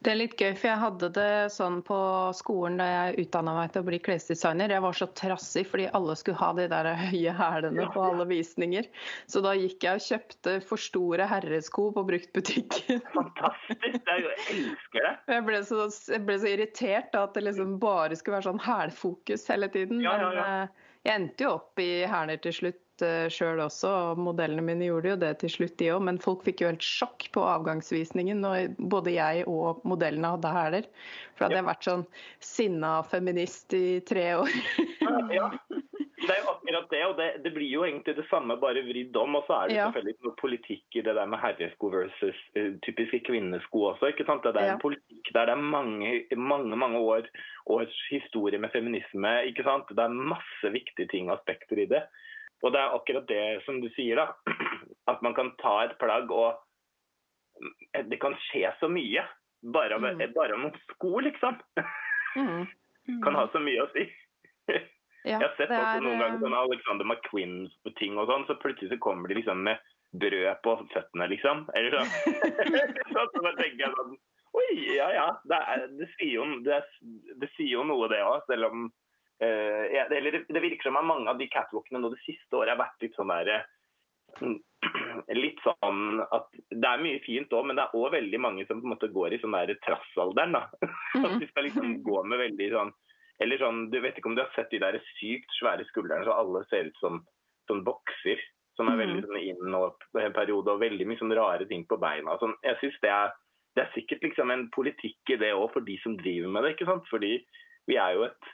Det er litt gøy, for jeg hadde det sånn på skolen da jeg utdanna meg til å bli klesdesigner. Jeg var så trassig fordi alle skulle ha de der høye hælene på alle visninger. Så da gikk jeg og kjøpte for store herresko på bruktbutikken. Fantastisk! Jeg elsker det. Jeg ble så, jeg ble så irritert da, at det liksom bare skulle være sånn hælfokus hele tiden. Ja, ja, ja. Men eh, jeg endte jo opp i hæler til slutt uh, sjøl også, og modellene mine gjorde jo det til slutt, de òg. Men folk fikk jo helt sjokk på avgangsvisningen når både jeg og modellene hadde hæler. For hadde jeg vært sånn sinna feminist i tre år. [laughs] ja, det er jo akkurat det, og det, det, blir jo egentlig det samme, bare vridd om. Og så er det ja. selvfølgelig noe politikk i det der med herresko versus uh, typiske kvinnesko også. ikke sant? Det er en politikk der det er mange, mange, mange år, års historie med feminisme. ikke sant? Det er masse viktige ting og aspekter i det. Og det er akkurat det som du sier, da. [clears throat] At man kan ta et plagg og Det kan skje så mye. Bare, mm. bare noen sko, liksom. Mm. Mm. [laughs] Kan ha så mye å si. [laughs] Ja, jeg har sett også noen ganger sånn Alexander McQueen-ting og sånn, så plutselig så kommer de liksom med brød på føttene, liksom. Eller sånn. [laughs] så tenker jeg sånn Oi, ja ja. Det, er, det, sier, jo, det, det sier, jo, noe, det òg. Selv om Uh, ja, eller det, det, virker som at mange av de catwalkene nå det siste året har vært litt sånn der uh, [clears throat] Litt sånn at Det er mye fint òg, men det er òg veldig mange som på en måte går i sånn der trassalderen. da. Mm. [laughs] at de skal liksom gå med veldig sånn Eller sånn Du vet ikke om du har sett de der sykt svære skuldrene så alle ser ut som sånn bokser. Som er veldig mm. sånn inn og en periode, og veldig mye sånn rare ting på beina. Sånn. Jeg synes det er, det er sikkert liksom en politikk i det òg for de som driver med det. ikke sant? Fordi vi er jo et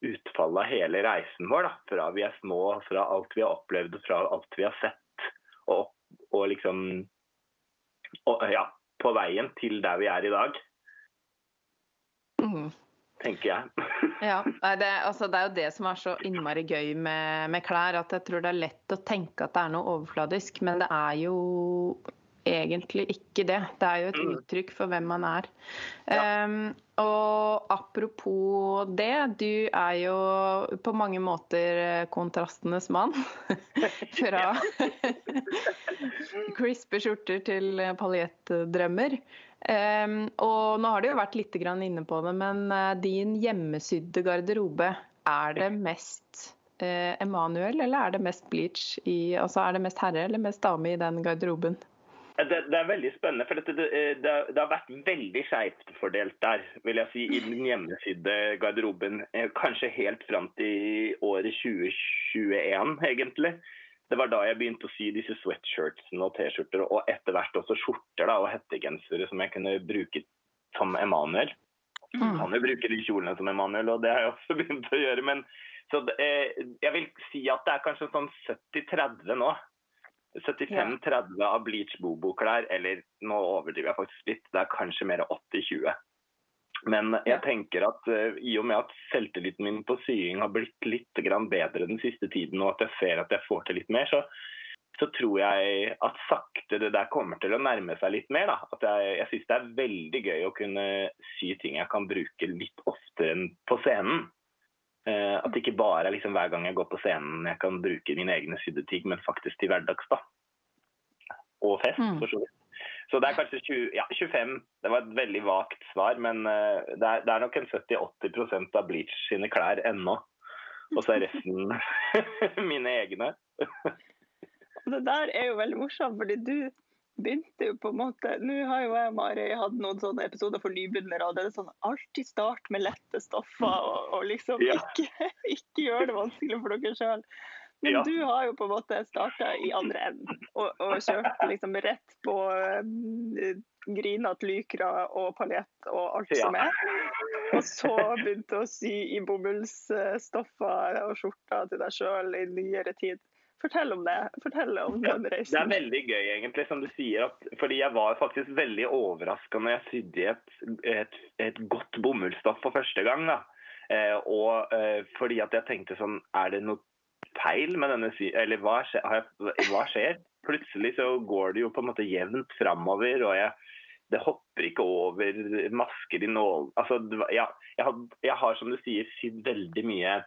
utfallet av hele reisen vår. Da. Fra vi er små, fra alt vi har opplevd, fra alt vi har sett. Og, og liksom og, Ja, på veien til der vi er i dag. Mm. Tenker jeg. [laughs] ja, det, altså, det, er jo det som er så innmari gøy med, med klær. At jeg tror det er lett å tenke at det er noe overfladisk, men det er jo egentlig ikke det. Det er jo et mm. uttrykk for hvem man er. Ja. Um, og apropos det, du er jo på mange måter kontrastenes mann. [laughs] Fra [laughs] crispe skjorter til paljettdrømmer. Um, og nå har du jo vært litt inne på det, men uh, din hjemmesydde garderobe, er det mest Emanuel, eller er det mest bleach i Altså er det mest herre eller mest dame i den garderoben? Det, det, er veldig spennende. for det, det, det har vært veldig skjevt fordelt der, vil jeg si, i den hjemmesydde garderoben. Eh, kanskje helt fram til året 2021, egentlig. Det var da jeg begynte å sy disse sweatshirtsene og T-skjorter, og etter hvert også skjorter da, og hettegensere som jeg kunne bruke som Emanuel. Mm. Kan jo bruke de kjolene som Emanuel, og det har jeg også [laughs] begynt å gjøre. men så eh, jeg vil si at det er kanskje sånn 70-30 nå. 75-30 av Bleach Bobo-klær, eller nå overdriver jeg faktisk litt, det er kanskje mer 80-20. Men jeg tenker at uh, i og med at selvtilliten min på sying har blitt litt bedre den siste tiden, og at jeg ser at jeg får til litt mer, så, så tror jeg at sakte det der kommer til å nærme seg litt mer. Da. At jeg, jeg syns det er veldig gøy å kunne sy ting jeg kan bruke litt oftere enn på scenen. Uh, at det ikke bare er liksom hver gang jeg går på scenen jeg kan bruke mine egne sydde ting, men faktisk til hverdags. da. Og fest, mm. for så vidt. Så det er kanskje 20, ja, 25. Det var et veldig vagt svar, men uh, det, er, det, er, nok en 70-80% av Bleach sine klær ennå. Og så er resten [laughs] mine egne. [laughs] det der er jo veldig morsomt, fordi du begynte jo på en måte Nå har jo jeg og Mari hatt noen sånne episoder for nybegynnere. og det er sånn Alltid start med lette stoffer, og, og liksom ja. ikke, [laughs] ikke gjør det vanskelig for dere sjøl. Men ja. du har jo på en måte starta i andre enden og, og kjørt liksom rett på uh, grinete lykra og paljett og alt ja. som er. Og så begynte å sy i bomullsstoffer og skjorter til deg sjøl i nyere tid. Fortell om det. Fortell om den reisen. Det er veldig gøy, egentlig, som du sier. At, fordi jeg var faktisk veldig overraska når jeg sydde et, et, et, godt bomullsstoff for første gang. Eh, og eh, fordi at jeg tenkte sånn Er det noe feil med denne sy... Eller hva skjer? hva skjer? Plutselig så går det jo på en måte jevnt framover, og jeg, det hopper ikke over masker i nål... Altså, ja, jeg, har, jeg har, som du sier, sydd veldig mye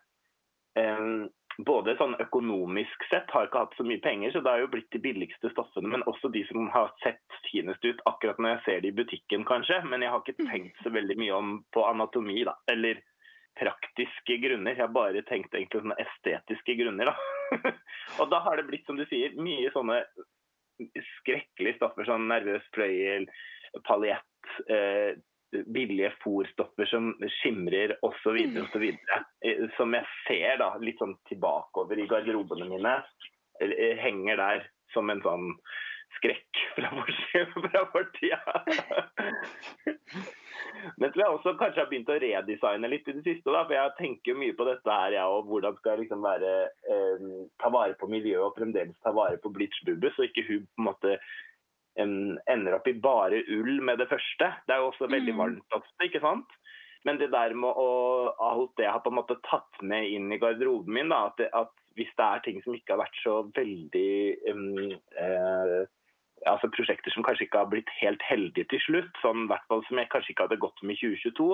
um, både sånn økonomisk sett har ikke hatt så mye penger, så det har jo blitt de billigste stoffene. Men også de som har sett finest ut akkurat når jeg ser det i butikken, kanskje. Men jeg har ikke tenkt så veldig mye om på anatomi, da. Eller praktiske grunner. Jeg har bare tenkt egentlig sånne estetiske grunner, da. [laughs] og da har det blitt, som du sier, mye sånne skrekkelige stoffer. Sånn nervøs fløyel, paljett. Eh, billige fòrstoffer som skimrer osv. osv. Eh, som jeg ser da, litt sånn tilbakeover i garderobene mine. Eh, henger der som en sånn skrekk fra [laughs] fortida. Men jeg også kanskje har begynt å redesigne litt i det siste. Da, for Jeg tenker mye på dette her, ja, og hvordan skal jeg liksom være, eh, ta vare på miljøet og fremdeles ta vare på Blitz Bubbe, så ikke hun på en måte ender opp i bare ull med det første. Det er jo også veldig mm. varmt ofte, ikke sant? Men det der med å, alt det jeg har på en måte tatt med inn i garderoben min, da, at, det, at hvis det er ting som ikke har vært så veldig um, eh, altså Prosjekter som kanskje ikke har blitt helt heldige til slutt, sånn, hvert fall som jeg kanskje ikke hadde gått med i 2022.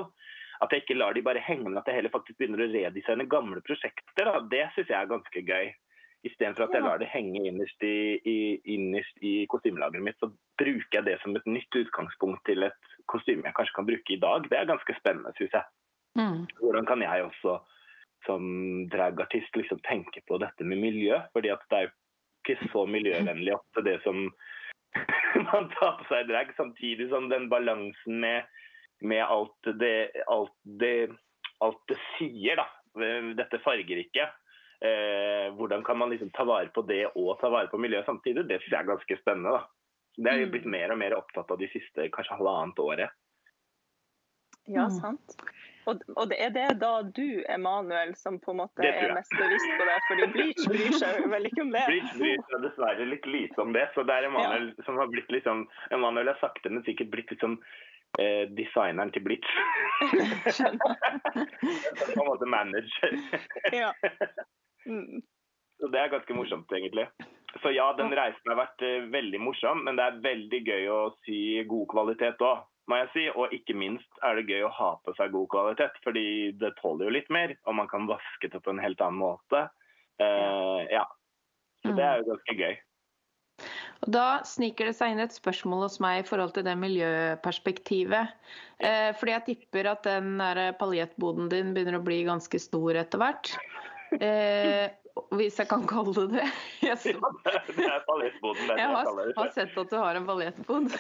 At jeg ikke lar de bare henge, men at jeg heller faktisk begynner å redesigne gamle prosjekter. Da. Det syns jeg er ganske gøy. Istedenfor at jeg lar det henge innerst i, i, innerst i kostymelageret mitt, så bruker jeg det som et nytt utgangspunkt til et kostyme jeg kanskje kan bruke i dag. Det er ganske spennende, syns jeg. Mm. Hvordan kan jeg også som dragartist liksom tenke på dette med miljø? Fordi at det er jo ikke så miljøvennlig at det som [laughs] man tar på seg drag, samtidig som den balansen med, med alt, det, alt, det, alt det sier, da. Dette fargerike Eh, hvordan kan man liksom ta vare på det og ta vare på miljøet samtidig? Det synes jeg er ganske spennende. da. Det er jeg mm. blitt mer og mer opptatt av de siste kanskje halvannet året. Ja, mm. sant. Og, og det er det da du, Emanuel, som på en måte er mest bevisst på det? Fordi Bleach bryr seg vel ikke om det? Bleach bryr seg dessverre litt lite om det. Så det er Emanuel ja. som har blitt liksom Emanuel har sakte, men sikkert blitt liksom eh, designeren til Bleach. [laughs] Skjønner. [laughs] på en måte manager. ja. [laughs] Mm. Så Det er ganske morsomt, egentlig. Så ja, den reisen har vært uh, veldig morsom, men det er veldig gøy å si god kvalitet òg, må jeg si. Og ikke minst er det gøy å ha på seg god kvalitet, fordi det tåler jo litt mer. Og man kan vaske det på en helt annen måte. Uh, ja. Så det er jo ganske gøy. Og Da sniker det seg inn et spørsmål hos meg i forhold til det miljøperspektivet. Eh, fordi jeg tipper at den paljettboden din begynner å bli ganske stor etter hvert. Eh, hvis jeg kan kalle det det. Jeg, [laughs] så... det er ballettboden. Jeg har, har, sett at du har en ballettbod. [laughs]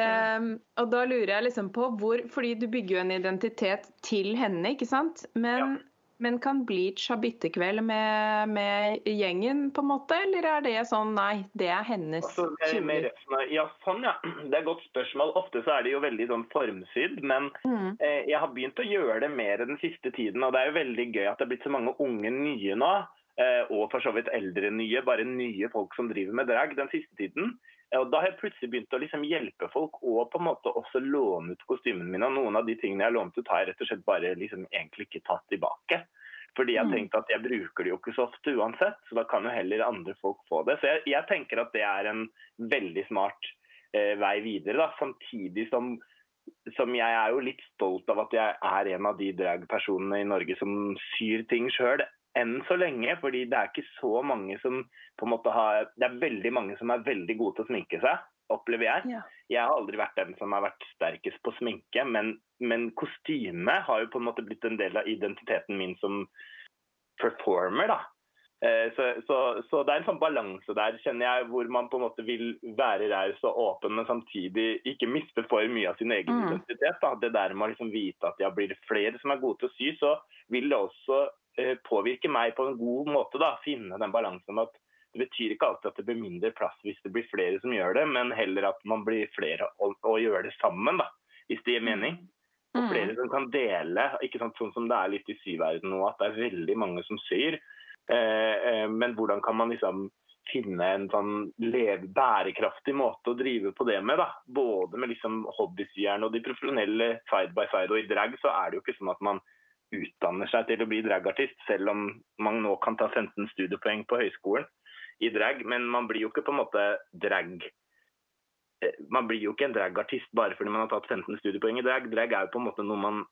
um, og da lurer jeg liksom på hvor Fordi du bygger jo en identitet til henne, ikke sant? Men. Men kan Bleach ha byttekveld med, med, gjengen, på en måte? Eller er det sånn nei, det er hennes altså, Ja, sånn ja. Det er et godt spørsmål. Ofte så er det jo veldig sånn formsydd. Men mm. eh, jeg har begynt å gjøre det mer den siste tiden. Og det er jo veldig gøy at det er blitt så mange unge nye nå. Eh, og for så vidt eldre nye. Bare nye folk som driver med drag den siste tiden. Og Da har jeg plutselig begynt å liksom hjelpe folk og på en måte også låne ut kostymene mine. Og noen av de tingene jeg har lånt ut, har jeg rett og slett bare liksom egentlig ikke tatt tilbake. Fordi jeg mm. tenkt at jeg bruker det jo ikke så ofte uansett, så da kan jo heller andre folk få det. Så jeg, jeg tenker at det er en veldig smart eh, vei videre. da, Samtidig som, som, jeg er jo litt stolt av at jeg er en av de dragpersonene i Norge som syr ting sjøl. Enn så lenge, fordi det er ikke så mange som på en måte har Det er veldig mange som er veldig gode til å sminke seg opplever jeg. Ja. Jeg har aldri vært den som har vært sterkest på sminke, men, men kostyme har jo på en måte blitt en del av identiteten min som performer. da. Eh, så, så, så, det er en sånn balanse der, kjenner jeg, hvor man på en måte vil være raus og åpen, men samtidig ikke miste for mye av sin egen mm. identitet. Da. Det der med å liksom vite at ja, blir det flere som er gode til å sy, så vil det også påvirke meg på en god måte. da, Finne den balansen at det betyr ikke alltid at det blir mindre plass hvis det blir flere som gjør det, men heller at man blir flere og, og gjør det sammen, da, hvis det gir mening. Og mm. flere som kan dele, ikke sant, sånn som det er litt i syverden nå, at det er veldig mange som syr. Eh, eh, men hvordan kan man liksom finne en sånn leve, bærekraftig måte å drive på det med. da. Både med liksom hobbysyerne og de profesjonelle side by side. Og i drag så er det jo ikke sånn at man utdanner seg til å bli dragartist, selv om man nå kan ta 15 studiepoeng på høyskolen i drag, men man blir jo ikke på en måte drag eh, Man blir jo ikke en dragartist bare fordi man har tatt 15 studiepoeng i drag. Drag er jo på en måte noe man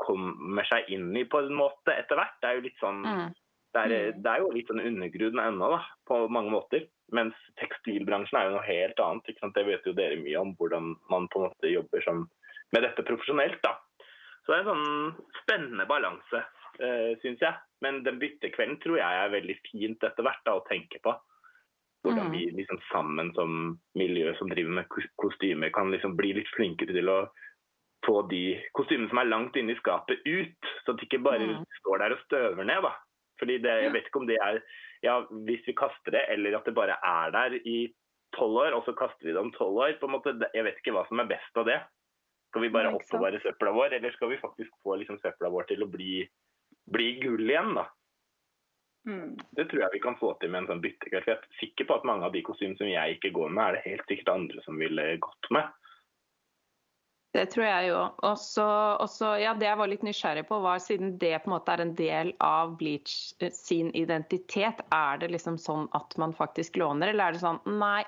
kommer seg inn i på en måte etter hvert. Det er jo litt sånn Mm. det er, Mm. det er jo litt sånn undergrunn ennå, da, på mange måter. Mens tekstilbransjen er jo noe helt annet. Det vet jo dere mye om, hvordan man på en måte jobber som, med dette profesjonelt. da. Så det er en sånn spennende balanse, uh, syns jeg. Men den byttekvelden tror jeg er veldig fint etter hvert da, å tenke på. Hvordan Mm. vi liksom sammen som miljø som driver med kostymer, kan liksom bli litt flinkere til å få de kostymene som er langt inne i skapet, ut. Så at de ikke bare Mm. står der og støver ned. da. Fordi det, Jeg vet ikke om det er ja, hvis vi kaster det, eller at det bare er der i tolv år, og så kaster vi det om tolv år. på en måte, Jeg vet ikke hva som er best av det. Skal vi bare oppbevare søpla vår, eller skal vi faktisk få liksom søpla vår til å bli, bli gull igjen? da? Mm. Det tror jeg vi kan få til med en sånn byttekveld. Jeg er sikker på at mange av de kostymene som jeg ikke går med, er det helt sikkert andre som ville gått med. Det tror jeg jo. Og så, ja, det jeg var litt nysgjerrig på, var siden det på en måte er en del av Bleach eh, sin identitet, er det liksom sånn at man faktisk låner, eller er det sånn nei,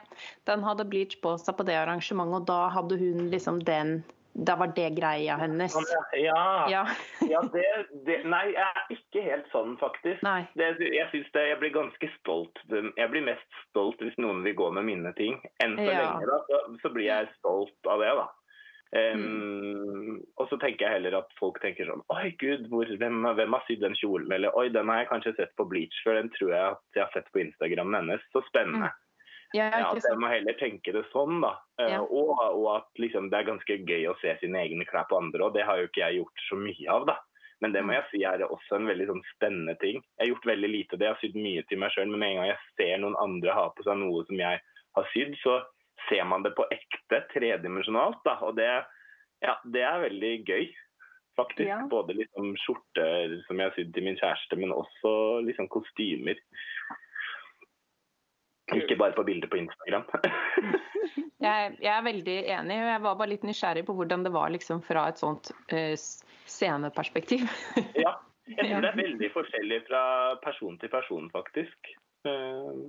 den hadde Bleach på seg på det arrangementet, og da hadde hun liksom den Da var det greia hennes. Ja, Ja. [laughs] ja det, det, Nei, jeg er ikke helt sånn, faktisk. Det, jeg synes det, jeg blir ganske stolt. Jeg blir mest stolt hvis noen vil gå med mine ting. Enn så Ja. lenge, da, så, så blir jeg stolt av det, da. Um, Og så tenker jeg heller at folk tenker sånn Oi, gud, hvor, hvem, hvem har sydd den kjolen? Eller oi, den har jeg kanskje sett på Bleach før, den tror jeg at jeg har sett på Instagramen hennes. Så spennende. Ja, Ja, at jeg må heller tenke det sånn, da. Eh, Ja. Og, og at liksom, det er ganske gøy å se sine egne klær på andre, og det har jo ikke jeg gjort så mye av, da. Men det må jeg si er også en veldig sånn spennende ting. Jeg har gjort veldig lite av det, jeg har sydd mye til meg sjøl, men med en gang jeg ser noen andre ha på seg noe som jeg har sydd, så ser man det på ekte, tredimensjonalt, da. Og det, ja, det er veldig gøy. Faktisk. Ja. Både liksom skjorter som jeg har sydd til min kjæreste, men også liksom kostymer. Ikke bare på bilder på Instagram. [laughs] Jeg, jeg er veldig enig, og jeg var bare litt nysgjerrig på hvordan det var liksom fra et sånt uh, sceneperspektiv. [laughs] Ja, jeg tror det er veldig forskjellig fra person til person, faktisk. Eh,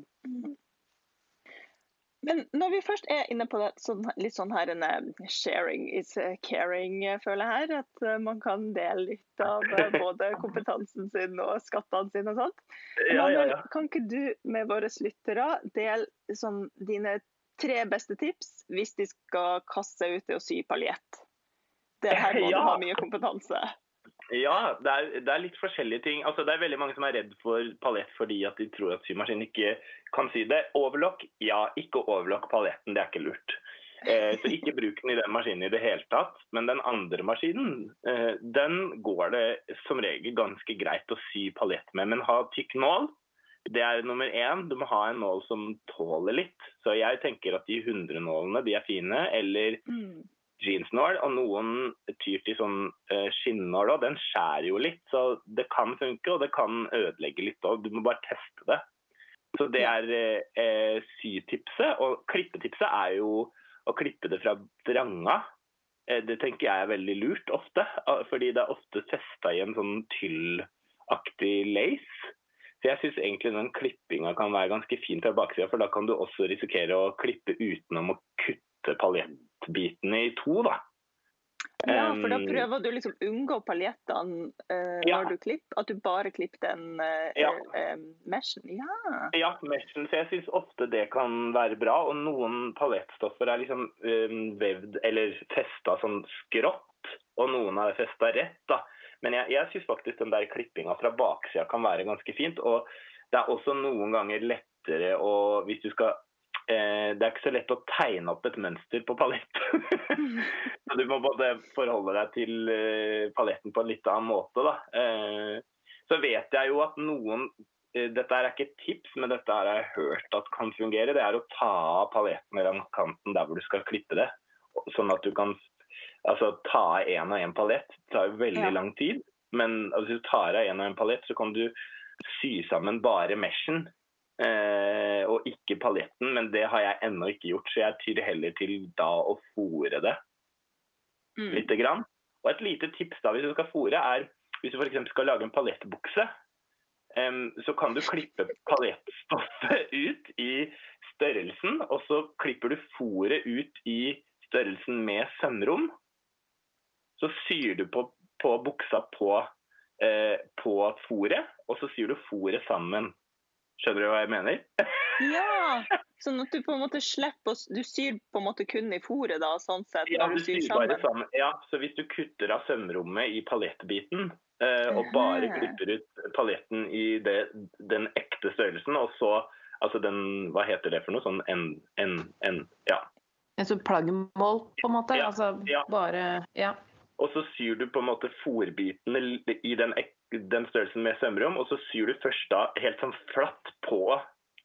Men når vi først er inne på det, sånn, litt sånn her en eh, sharing is eh, caring, eh, føler jeg her. At man kan dele litt av [laughs] både kompetansen sin og skattene sine og sånt. Ja, ja, ja. Kan ikke du med våre lyttere dele sånn, dine tre beste tips hvis de skal kaste seg ut i å sy paljett? Det her må du ha mye kompetanse. Ja, det er, det er litt forskjellige ting. Altså, det er veldig mange som er redd for palett fordi at de tror at symaskinen ikke kan sy det. Overlock? Ja, ikke overlock paletten, Det er ikke lurt. Eh, så ikke bruk den i den maskinen i det hele tatt. Men den andre maskinen, eh, den går det som regel ganske greit å sy palett med. Men ha tykk nål. Det er nummer én. Du må ha en nål som tåler litt. Så jeg tenker at de 100-nålene de er fine. Eller Mm. Jeansnål, og noen tyr til sånn eh, skinnål òg. Den skjærer jo litt, så det kan funke, og det kan ødelegge litt òg. Du må bare teste det. Så det er eh, eh, sytipset. Og klippetipset er jo å klippe det fra vranga. Eh, det tenker jeg er veldig lurt ofte, fordi det er ofte festa i en sånn tyllaktig lace. Så jeg syns egentlig den klippinga kan være ganske fin fra baksida, for da kan du også risikere å klippe utenom å kutte paljettbitene i to, da. Ja, for da prøver du liksom unngå paljettene uh, Ja. når du klipper. At du bare klipper den uh, Ja. Uh, meshen. Ja. Ja, meshen. Så jeg syns ofte det kan være bra. Og noen paljettstoffer er liksom um, vevd eller festa sånn skrått, og noen er festa rett. da. Men jeg, jeg syns faktisk den der klippinga fra baksida kan være ganske fint. Og det er også noen ganger lettere å Hvis du skal Det er ikke så lett å tegne opp et mønster på palett. [laughs] så du må både forholde deg til eh, paletten på en litt annen måte, da. Eh, så vet jeg jo at noen eh, dette er ikke et tips, men dette har jeg hørt at kan fungere. Det er å ta av paletten eller kanten der hvor du skal klippe det. Sånn at du kan altså, ta av én og én palett. Det tar jo veldig Ja. lang tid. Men altså, hvis du tar av én og én palett, så kan du sy sammen bare meshen. Eh, og ikke paljetten, men det har jeg ennå ikke gjort. Så jeg tyr heller til da å fòre det Mm. lite grann. Og et lite tips da hvis du skal fòre, er hvis du f.eks. skal lage en paljettbukse, em, så kan du klippe paljettstoffet [laughs] ut i størrelsen, og så klipper du fòret ut i størrelsen med sømrom. Så syr du på på buksa på, eh, på fòret, og så syr du fòret sammen. Skjønner du hva jeg mener? [laughs] Ja! Sånn at du på en måte slipper å Du syr på en måte kun i fôret, da, sånn sett, Ja, du du syr bare sammen? Ja, så hvis du kutter av sømrommet i paljettbiten, eh, og bare klipper ut paljetten i det, den ekte størrelsen, og så Altså den Hva heter det for noe? Sånn en, en, en Ja. En sånn plaggmål, på en måte? Ja, Altså ja. bare Ja. Og så syr du på en måte fòrbitene i den, den størrelsen med sømrom, og så syr du først da helt sånn flatt på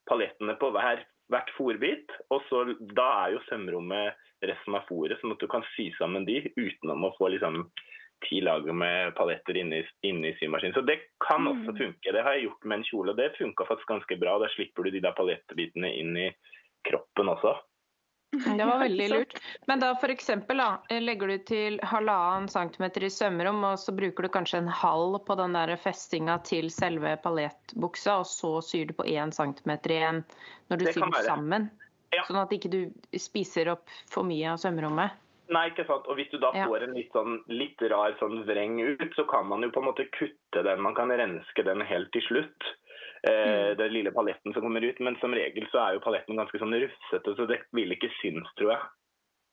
palettene på hver, hvert fòrbit. Og så da er jo sømrommet resten av fòret, sånn at du kan sy sammen de utenom å få liksom ti lag med paletter inni, inni symaskinen. Så det kan også Mm. funke. Det har jeg gjort med en kjole, og det funka faktisk ganske bra. Da slipper du de der palettbitene inn i kroppen også. [laughs] Det var veldig lurt. Men da for eksempel, legger du til halvannen centimeter i sømrom, og så bruker du kanskje en halv på den der festinga til selve paljettbuksa, og så syr du på én centimeter igjen når du syr den sammen. Ja. Sånn at ikke du spiser opp for mye av sømrommet. Nei, ikke sant. Og hvis du da får en litt, sånn, litt rar sånn vreng ut, så kan man jo på en måte kutte den. Man kan renske den helt til slutt. Eh, Mm. Den lille paletten som kommer ut. Men som regel så er jo paletten ganske sånn rufsete, så det vil ikke synes, tror jeg.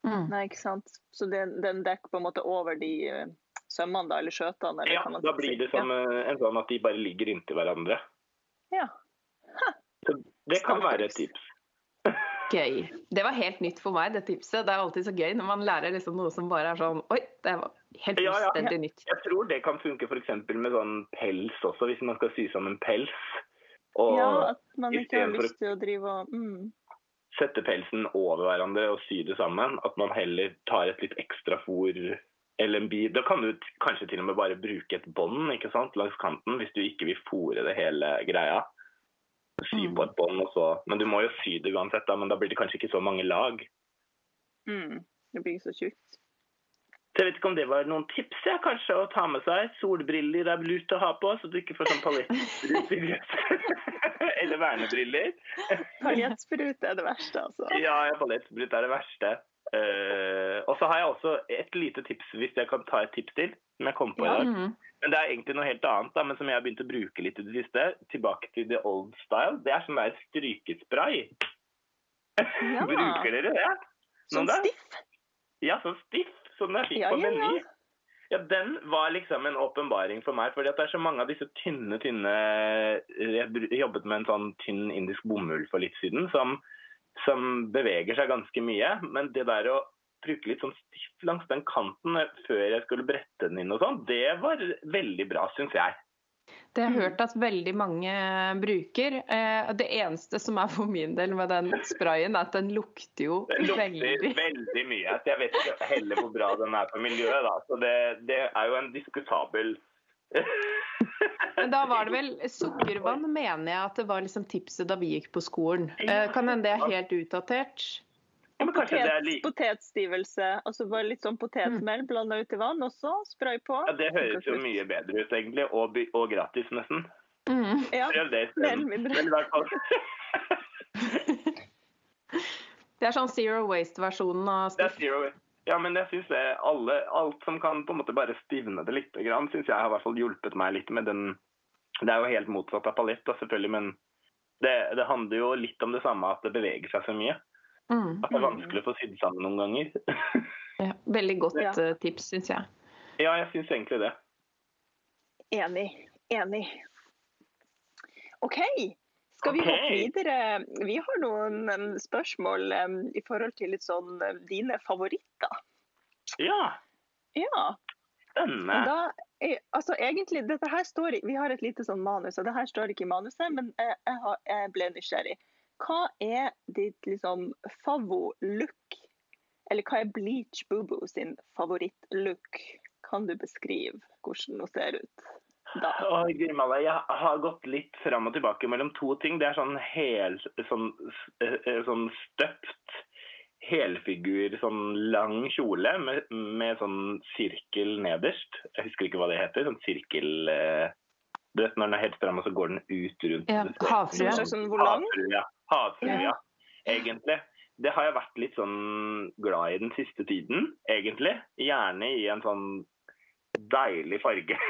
Mm. Nei, ikke sant. Så den, den dekker på en måte over de eh, sømmene, da, eller skjøtene? Eller Ja, kan man da blir det som ja. en sånn at de bare ligger inntil hverandre. Ja. Så det kan være et tips. [laughs] Gøy. Det var helt nytt for meg, det tipset. Det er alltid så gøy når man lærer liksom noe som bare er sånn Oi, det var helt Ja, ja. nytt. Jeg tror det kan funke f.eks. med sånn pels også, hvis man skal sy sammen pels. Og Ja, at man ikke har lyst til å drive og mm. sette pelsen over hverandre og sy det sammen. At man heller tar et litt ekstra fôr bit. Da kan du kanskje til og med bare bruke et bånd langs kanten hvis du ikke vil fôre det hele greia. Sy Mm. på et bånd og så Men du må jo sy det uansett, da, men da blir det kanskje ikke så mange lag. Mm. Det blir så tjukt. Så jeg vet ikke om det var noen tips ja, kanskje å ta med seg. Solbriller er lurt å ha på, så du ikke får sånn paljettsprut i gresset. [laughs] eller vernebriller. Paljettsprut er det verste, altså. Ja, ja paljettsprut er det verste. Uh, og så har jeg også et lite tips, hvis jeg kan ta et tips til, som jeg kom på i Ja. dag. Mm. Men det er egentlig noe helt annet, da, men som jeg har begynt å bruke litt i det siste. Tilbake til the old style. Det er sånn der strykespray. Ja. [laughs] Bruker dere det? Sånn stiff. Ja, sånn stiff som jeg fikk Ja, på ja. Meny. Ja, Den var liksom en åpenbaring for meg. fordi at det er så mange av disse tynne, tynne Jeg jobbet med en sånn tynn indisk bomull for litt siden, som, som beveger seg ganske mye. Men det der å bruke litt sånn stift langs den kanten før jeg skulle brette den inn og sånn, det var veldig bra, syns jeg. Det har jeg Mm. hørt at veldig mange bruker. Eh, Det eneste som er for min del med den sprayen, er at den lukter jo Den lukter veldig veldig mye. Så jeg vet ikke heller hvor bra den er for miljøet. da. Så det, det er jo en diskutabel [laughs] Men da var det vel sukkervann, mener jeg at det var liksom tipset da vi gikk på skolen. Eh, Kan hende det er helt utdatert? Ja, Potet, potetstivelse. Altså bare litt sånn potetmel blanda ut i vann, også. spray på. Ja, Det høres jo mye bedre ut, egentlig. Og, og gratis, nesten. Mm. Ja, Prøv det isteden. [laughs] Det er sånn zero waste-versjonen av zero Ja, men jeg syns alt som kan på en måte bare stivne det litt, syns jeg har i hvert fall hjulpet meg litt med den Det er jo helt motsatt av palett, selvfølgelig, men det, det handler jo litt om det samme, at det beveger seg så mye. Mm. At det er vanskelig å få sydd sammen noen ganger. Ja, veldig godt Ja. eh, tips, syns jeg. ja, jeg syns egentlig det. Enig. Enig. OK. Skal vi okay. hoppe videre? Vi har noen em, spørsmål um, i forhold til litt sånn em, dine favoritter. Ja, Ja. Spennende. da, er- altså egentlig, dette her står i, Vi har et lite sånn manus, og det her står ikke i manuset, men jeg, jeg, har, jeg ble nysgjerrig. Hva er ditt liksom favvo-look? Eller hva er Bleach Boo-Boo sin favoritt-look? Kan du beskrive hvordan hun ser ut da? Oi, Guri jeg har gått litt fram og tilbake mellom to ting. Det er sånn hel, sånn, eh, eh, sånn støpt helfigur, sånn lang kjole med, med sånn sirkel nederst. Jeg husker ikke hva det heter. Sånn sirkel eh, Du vet når den er helt fram, og så går den ut rundt Ja, havfrue. Sånn volang? Havfrue, ja. Ja. Egentlig. Det har jeg vært litt sånn glad i den siste tiden, egentlig. Gjerne i en sånn deilig farge. [laughs]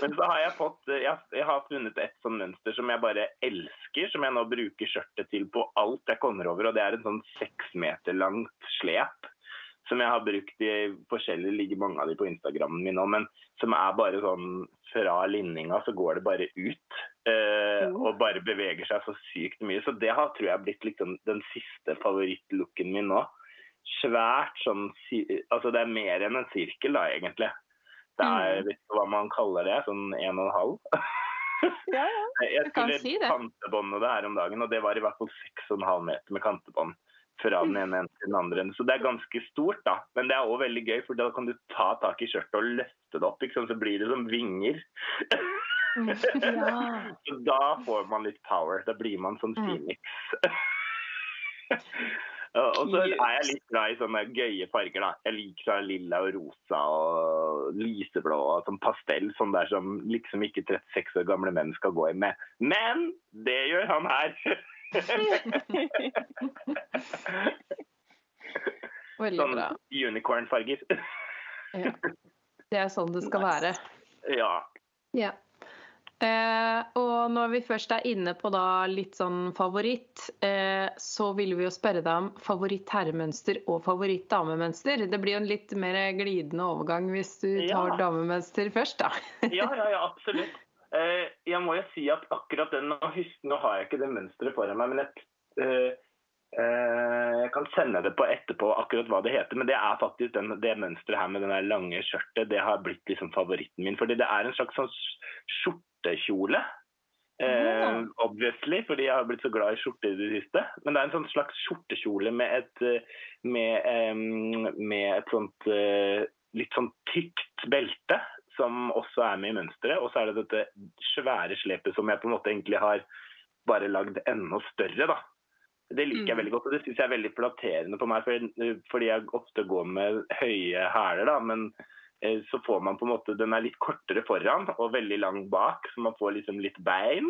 Men så har jeg fått jeg har funnet et sånn mønster som jeg bare elsker, som jeg nå bruker skjørtet til på alt jeg kommer over. Og det er en sånn seks meter langt slep som jeg har brukt i forskjellige ligger mange av de på Instagrammen min nå, men som er bare sånn fra linninga så går det bare ut. Eh, og bare beveger seg så sykt mye. Så det har tror jeg blitt liksom den siste favorittlooken min nå svært sånn Altså det er mer enn en sirkel, da, egentlig. Det er, mm. vet du hva man kaller det? Sånn en og en halv? [laughs] Ja, ja. [laughs] Jeg skulle si kantebånde det her om dagen, og det var i hvert fall 6,5 meter med kantebånd. Fra den ene enden til den andre. Så det er ganske stort, da. Men det er òg veldig gøy, for da kan du ta tak i skjørtet og løfte det opp. Liksom, så blir det som vinger. [laughs] [laughs] Ja. så da får man litt power. Da blir man sånn mm. Phoenix. [laughs] Og så er jeg litt glad i sånne gøye farger. da. Jeg liker sånn lilla og rosa og lyseblå og sånn pastell. Sånn der som liksom ikke 36 år gamle menn skal gå i med. Men det gjør han her! [laughs] Veldig sånn bra. unicorn-farger. ja. Det er sånn det skal være. Ja. ja. Eh, og når vi først er inne på da litt sånn favoritt, eh, så vil vi jo spørre deg om favoritt herremønster og favoritt damemønster. Det blir jo en litt mer glidende overgang hvis du tar ja. damemønster først, da. [laughs] ja, ja, ja, absolutt. Eh, jeg må jo si at akkurat den Nå har jeg ikke det mønsteret foran meg, men jeg, eh, eh, jeg kan sende det på etterpå akkurat hva det heter. Men det er faktisk den, det mønsteret her med den lange skjørtet. Det har blitt liksom favoritten min. Fordi det er en slags sånn skjorte skjortekjole. Eh, obviously, fordi jeg har blitt så glad i skjorte i det siste. Men det er en sånn slags skjortekjole med et, eh, med, med et sånt uh, litt sånn tykt belte, som også er med i mønsteret. Og så er det dette svære slepet som jeg på en måte egentlig har bare lagd enda større. da. Det liker jeg mm. veldig godt, og det syns jeg er veldig flatterende på meg, fordi jeg ofte går med høye hæler. da, men Eh, så får man på en måte Den er litt kortere foran og veldig lang bak, så man får liksom litt bein.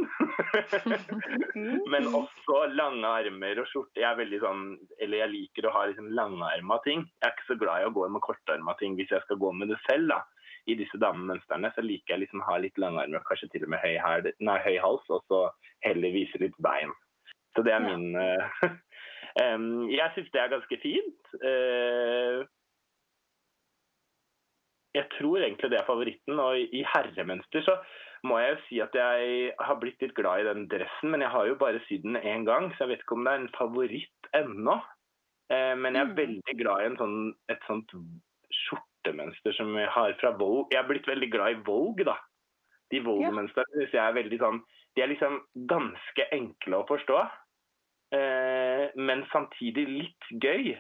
[laughs] Men også lange armer og skjorte. Jeg er veldig sånn Eller jeg liker å ha liksom langarma ting. Jeg er ikke så glad i å gå med kortarma ting hvis jeg skal gå med det selv. da. I disse damemønstrene så liker jeg liksom å ha litt langarmer, kanskje til og med høy, her, nei, høy hals, og så heller vise litt bein. Så det er min [laughs] um, Jeg syns det er ganske fint. Uh, jeg tror egentlig det er favoritten. Og i herremønster så må jeg jo si at jeg har blitt litt glad i den dressen, men jeg har jo bare sydd den én gang, så jeg vet ikke om det er en favoritt ennå. Eh, men jeg er mm. veldig glad i sånn, et sånt skjortemønster som jeg har fra Vogue. Jeg er blitt veldig glad i Vogue, da. De Vogue-mønstrene syns jeg er veldig sånn De er liksom ganske enkle å forstå, eh, men samtidig litt gøy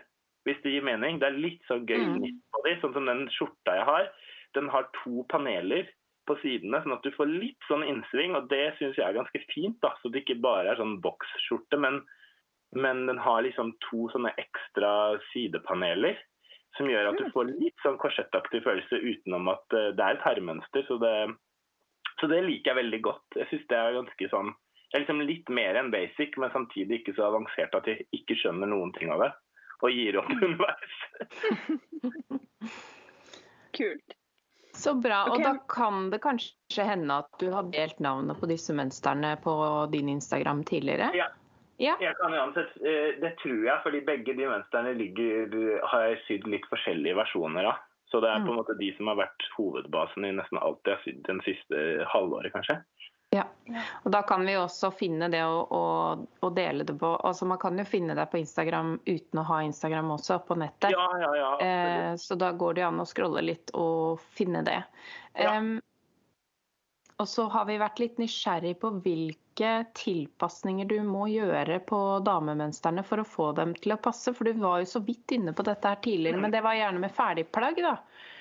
hvis det gir mening. Det er litt sånn gøy snitt på dem, sånn som den skjorta jeg har. Den har to paneler på sidene, sånn at du får litt sånn innsving, og det syns jeg er ganske fint. da, Så det ikke bare er sånn boksskjorte, men, men den har liksom to sånne ekstra sidepaneler. Som gjør at du får litt sånn korsettaktig følelse utenom at uh, det er et herremønster. Så det, så det liker jeg veldig godt. Jeg syns det er ganske sånn det er liksom litt mer enn basic, men samtidig ikke så avansert at jeg ikke skjønner noen ting av det og gir opp [laughs] underveis. Kult. Så bra. Og da kan det kanskje hende at du har delt navnet på disse mønstrene på din Instagram tidligere? Ja. ja. Jeg kan uansett, eh, Det tror jeg, fordi begge de mønstrene ligger, har jeg sydd litt forskjellige versjoner av. Så det er på en mm. måte de som har vært hovedbasen i nesten alt jeg har sydd den siste halvåret, kanskje. Ja, og da kan vi også finne det og, og, og, dele det på altså Man kan jo finne det på Instagram uten å ha Instagram også, på nettet. Ja, ja, ja, eh, så da går det an å scrolle litt og finne det. Ja. Um, og så har vi vært litt nysgjerrig på hvilke tilpasninger du må gjøre på damemønstrene for å få dem til å passe. For du var jo så vidt inne på dette her tidligere, men det var gjerne med ferdigplagg, da.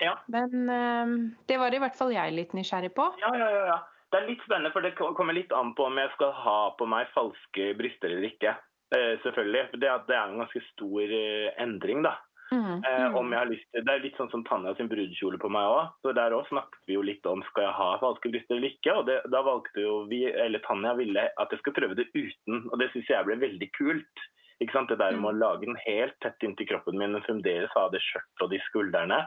Ja. Men um, det var i hvert fall jeg litt nysgjerrig på. Ja, ja, ja. ja. Det er litt spennende, for det kommer litt an på om jeg skal ha på meg falske bryster eller ikke. Uh, selvfølgelig. Det, det, er en ganske stor uh, endring, da. Mm, eh, mm. om jeg har lyst til, Det er litt sånn som Tanja sin brudekjole på meg òg. Så der òg snakket vi jo litt om skal jeg ha falske bryster eller ikke. Og det, da valgte jo vi, eller Tanja ville at jeg skulle prøve det uten. Og det syns jeg ble veldig kult. Ikke sant? Det der med å Mm. lage den helt tett inntil kroppen min, men fremdeles ha det skjørtet og de skuldrene.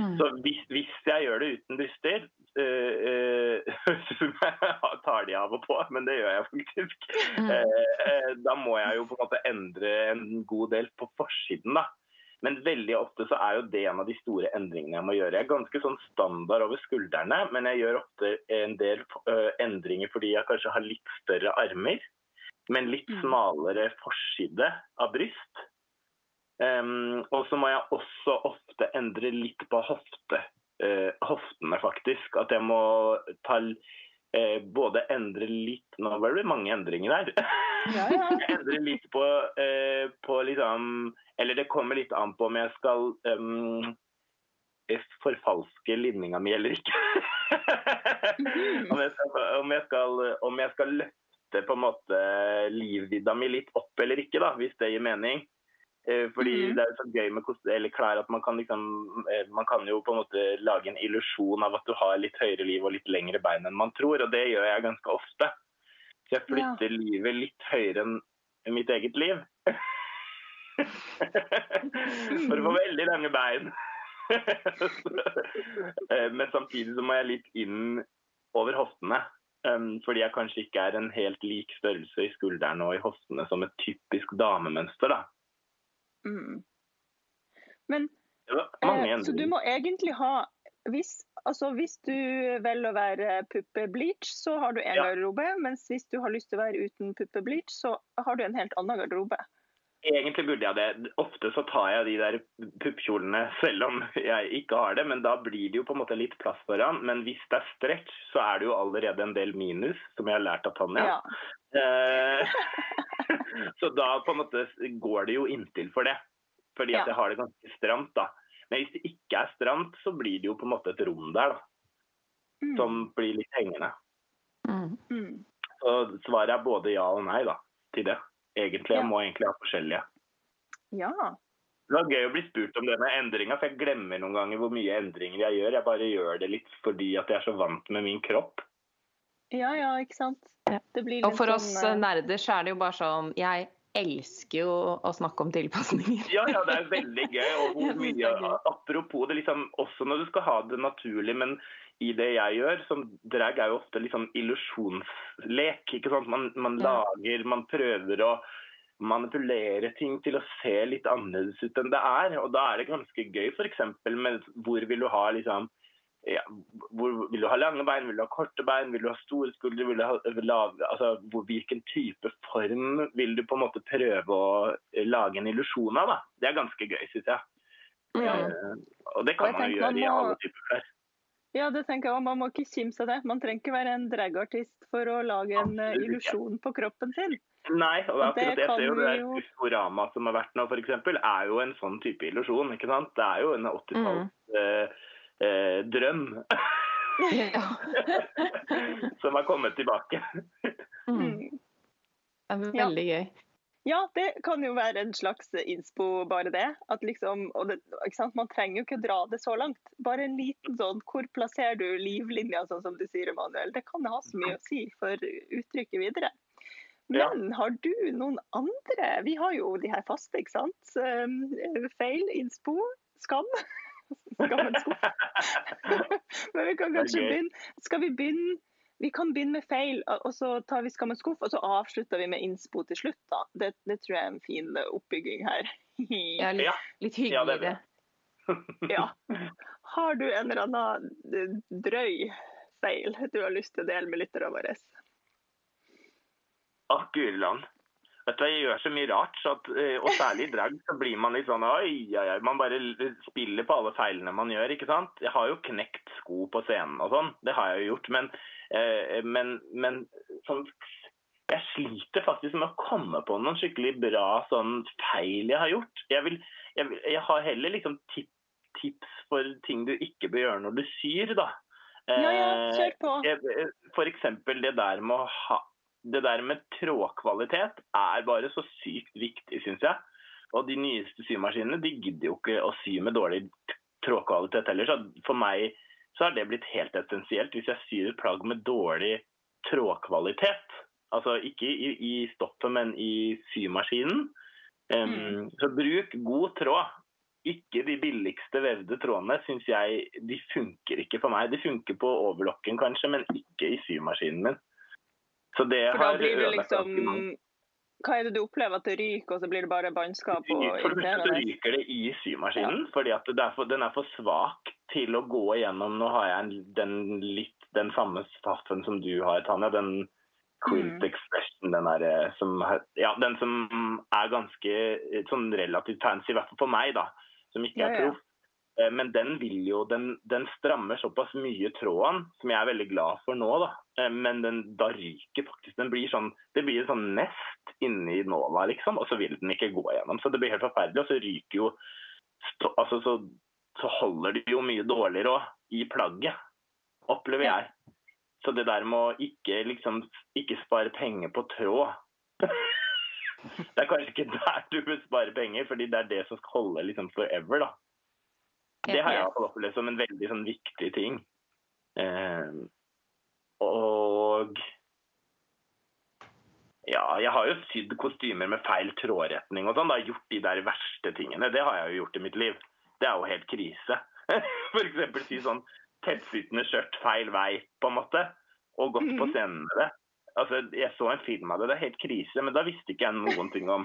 Mm. Så hvis, hvis jeg gjør det uten bryster, øh, som [laughs] jeg tar de av og på, men det gjør jeg faktisk, Mm. eh, eh, da må jeg jo på en måte endre en god del på forsiden, da. Men veldig ofte så er jo det en av de store endringene jeg må gjøre. Jeg er ganske sånn standard over skuldrene, men jeg gjør ofte en del uh, endringer fordi jeg kanskje har litt større armer, men litt Mm. smalere forside av bryst. Um, og så må jeg også ofte endre litt på hofte, uh, hoftene, faktisk. At jeg må ta uh, både endre litt Nå var det mange endringer her. Ja, ja. [laughs] endre litt på, uh, på liksom Eller det kommer litt an på om jeg skal um, forfalske linninga mi eller ikke. [laughs] om, jeg skal, om, jeg skal, om jeg skal løfte på en måte livvidda mi litt opp eller ikke, da, hvis det gir mening. Eh, Fordi -hmm. det er så gøy med kost eller klær at man kan liksom eh, Man kan jo på en måte lage en illusjon av at du har litt høyere liv og litt lengre bein enn man tror, og det gjør jeg ganske ofte. Så jeg flytter livet litt høyere enn mitt eget liv. [laughs] For å få veldig lange bein. [laughs] Eh, Men samtidig så må jeg litt inn over hoftene. Um, fordi jeg kanskje ikke er en helt lik størrelse i skuldrene og i hoftene som et typisk damemønster. da. Mm. Men eh, så du må egentlig ha hvis, altså, hvis du velger å være puppebleach, så har du én Ja. garderobe. Mens hvis du har lyst til å være uten puppebleach, så har du en helt annen garderobe. Egentlig burde jeg det. Ofte så tar jeg de der puppkjolene selv om jeg ikke har det, men da blir det jo på en måte litt plass foran. Men hvis det er stretch, så er det jo allerede en del minus, som jeg har lært av Tanja. Ja. Eh, [laughs] [laughs] så da på en måte går det jo inntil for det. Fordi at Ja. jeg har det ganske stramt, da. Men hvis det ikke er stramt, så blir det jo på en måte et rom der, da. Mm. Som blir litt hengende. Mm. Mm. Så svaret er både ja og nei, da, til det. Egentlig. Jeg Ja. må egentlig ha forskjellige. Ja. Det var gøy å bli spurt om det med endringa, for jeg glemmer noen ganger hvor mye endringer jeg gjør. Jeg bare gjør det litt fordi at jeg er så vant med min kropp. ja, ja, ikke sant. Ja. Det blir Og for oss sånn, eh, nerder så er det jo bare sånn Jeg elsker jo å snakke om tilpasninger. Ja, ja, det er veldig gøy. Og [laughs] mye, apropos det, liksom, også når du skal ha det naturlig, men i det jeg gjør, som drag er jo ofte litt sånn illusjonslek. ikke sant? Man, man lager, man prøver å manipulere ting til å se litt annerledes ut enn det er. Og da er det ganske gøy f.eks. med hvor vil du ha liksom ja, hvor, vil du ha lange bein, vil du ha korte bein, vil du ha store skuldre, vil du ha lave altså, hvor, Hvilken type form vil du på en måte prøve å lage en illusjon av? da? Det er ganske gøy, syns jeg. Mm. Uh, og det kan og man jo gjøre man i alle typer klær. Ja, det tenker jeg. Man må ikke kimse av det. Man trenger ikke være en dragartist for å lage en uh, illusjon på kroppen sin. Nei, og det kan ser jo det der jo- Uskorama som har vært nå, f.eks., er jo en sånn type illusjon. ikke sant? Det er jo en 80-talls eh, eh, drøm [laughs] som har kommet tilbake. Mm. Mm. Det er Ja. veldig gøy. Ja, det kan jo være en slags innspo, bare det. At liksom, og det ikke sant? Man trenger jo ikke dra det så langt. Bare en liten sånn Hvor plasserer du livlinja, sånn som du sier, Emanuel? Det kan ha så mye å si for uttrykket videre. Ja. Men har du noen andre? Vi har jo de her faste, ikke sant? Um, Feil, innspo, skam. [laughs] Skammen skuff. [laughs] Men vi kan kanskje begynne Skal vi begynne vi kan begynne med feil, og så tar vi skammens skuff, og så avslutter vi med innspo til slutt. da. Det, det tror jeg er en fin oppbygging her. Ja, litt, Ja. litt Ja, det er. [laughs] Ja. Har du en eller annen eh, drøy feil du har lyst til å dele med lytterne våre? Å, guri land. Vet du, Jeg gjør så mye rart, så at, eh, og særlig i drag så blir man litt sånn oi, oi, oi. Man bare spiller på alle feilene man gjør. ikke sant? Jeg har jo knekt sko på scenen og sånn, det har jeg jo gjort. Men, eh, men, men sånn, jeg sliter faktisk med å komme på noen skikkelig bra sånn feil jeg har gjort. Jeg, vil, jeg, jeg har heller liksom tipp, tips for ting du ikke bør gjøre når du syr, da. Ja, ja, Eh, kjør på. F.eks. Det der med å ha det der med trådkvalitet er bare så sykt viktig, syns jeg. Og de nyeste symaskinene de gidder jo ikke å sy med dårlig trådkvalitet heller. Så for meg så har det blitt helt essensielt. Hvis jeg syr et plagg med dårlig trådkvalitet, altså ikke i, i stoffet, men i symaskinen, Um, mm. Så bruk god tråd. Ikke de billigste vevde trådene syns jeg de funker ikke for meg. De funker på overlocken kanskje, men ikke i symaskinen min. Så det for da blir det liksom hva er det du opplever at det ryker, og så blir det bare bannskap? For det første ryker det i symaskinen, ja. fordi er for, den er for svak til å gå igjennom Nå har jeg den, litt den samme staffen som du har, Tanja. Den Quilt mm. Expression, den, der, eh, som, ja, den som er ganske eh, sånn relativt fancy, i hvert fall for meg, da, som ikke er proff. Eh, men den vil jo, den, den, strammer såpass mye tråden, som jeg er veldig glad for nå. da. Eh, men den, da ryker faktisk den blir sånn, Det blir et sånn nest inni nåla, liksom, og så vil den ikke gå gjennom. Så det blir helt forferdelig. Og så ryker jo altså så, så holder det jo mye dårligere òg i plagget, opplever jeg. Så det der med å ikke, liksom, ikke spare penger på tråd [laughs] Det er kanskje ikke der du bør spare penger, fordi det er det som skal holde liksom forever. da. Det har jeg opplevd som en veldig sånn, viktig ting. Eh, og ja, jeg har jo sydd kostymer med feil trådretning og sånn. Gjort de der verste tingene. Det har jeg jo gjort i mitt liv. Det er jo helt krise. [laughs] F.eks. si sånn tettsittende skjørt feil vei, på en måte. Og gått på mhm. scenen med det. Altså, Jeg så en film av det, det er helt krise, men da visste ikke jeg noen ting om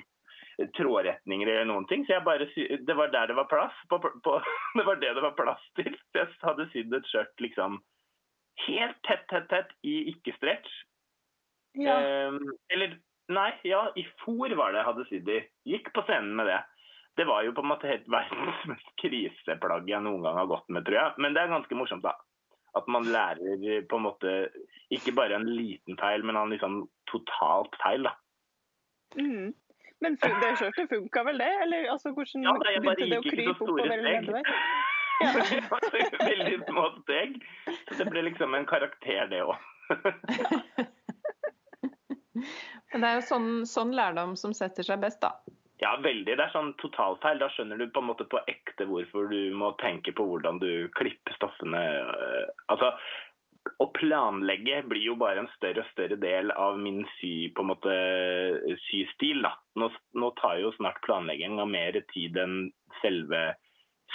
trådretninger eller noen ting. Så jeg bare, det var der det var plass. På, på, [laughs] det var det det var plass til. Så jeg hadde sydd et skjørt liksom helt tett, tett, tett i ikke-stretch. Ja. Um, eller nei, ja, i fòr var det jeg hadde sydd i. Gikk på scenen med det. Det var jo på en måte helt [laughs] verdens mest kriseplagg jeg noen gang har gått med, tror jeg. Men det er ganske morsomt, da. At man lærer på en måte ikke bare en liten feil, men en liksom totalt feil, da. Mm. Men det skjørtet funka vel det? Eller altså, hvordan ja, jeg begynte det å krype oppover eller nedover? [laughs] Ja. Veldig små steg. Så det ble liksom en karakter, det òg. [laughs] Men det er jo sånn, sånn, lærdom som setter seg best, da. Ja, veldig. Det er sånn totalfeil. Da skjønner du på en måte på ekte hvorfor du må tenke på hvordan du klipper stoffene. Altså, å planlegge blir jo bare en større og større del av min sy, på en måte, systil. Da. Nå, nå tar jo snart planlegginga mer tid enn selve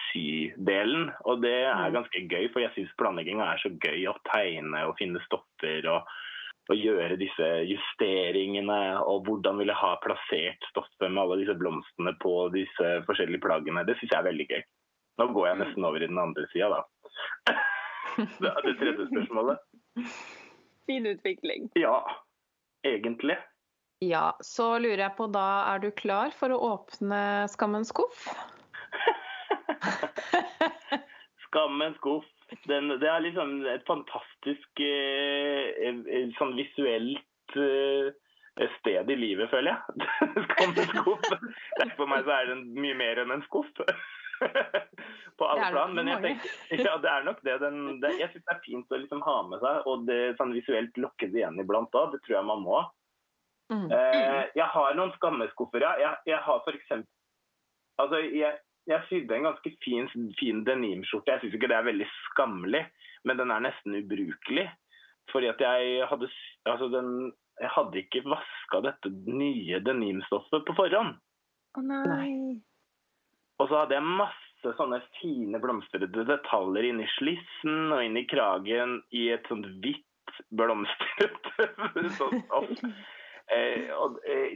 sydelen. Og det er mm. ganske gøy, for jeg syns planlegginga er så gøy å tegne og finne stoffer. og å gjøre disse justeringene, og hvordan vil jeg ha plassert stoffet med alle disse blomstene på disse forskjellige plaggene. Det syns jeg er veldig gøy. Nå går jeg mm. nesten over i den andre sida, da. Det er det tredje spørsmålet. Fin utvikling. Ja, egentlig. Ja, så lurer jeg på da, er du klar for å åpne Skammens skuff? [laughs] Skammens skuff. Den, det er liksom et fantastisk eh, eh sånn visuelt eh, sted i livet, føler jeg. [laughs] Skammens skuff. For meg så er den mye mer enn en skuff. [laughs] på alle plan. Men jeg tenker, [laughs] ja, det er nok det. Den, det jeg syns det er fint å liksom ha med seg, og det sånn visuelt lokke det igjen iblant òg. Det tror jeg man må. Mm. Eh, jeg har noen skammeskuffer, ja. Jeg, jeg har for eksempel Altså, jeg, jeg sydde en ganske fin, fin denimskjorte. Jeg syns ikke det er veldig skammelig, men den er nesten ubrukelig. Fordi at jeg hadde Altså, den Jeg hadde ikke vaska dette nye denimstoffet på forhånd. Å oh, nei. Og så hadde jeg masse sånne fine blomstrede detaljer inni slissen og inni kragen i et sånt hvitt blomstrete [laughs] stoff. Eh, eh,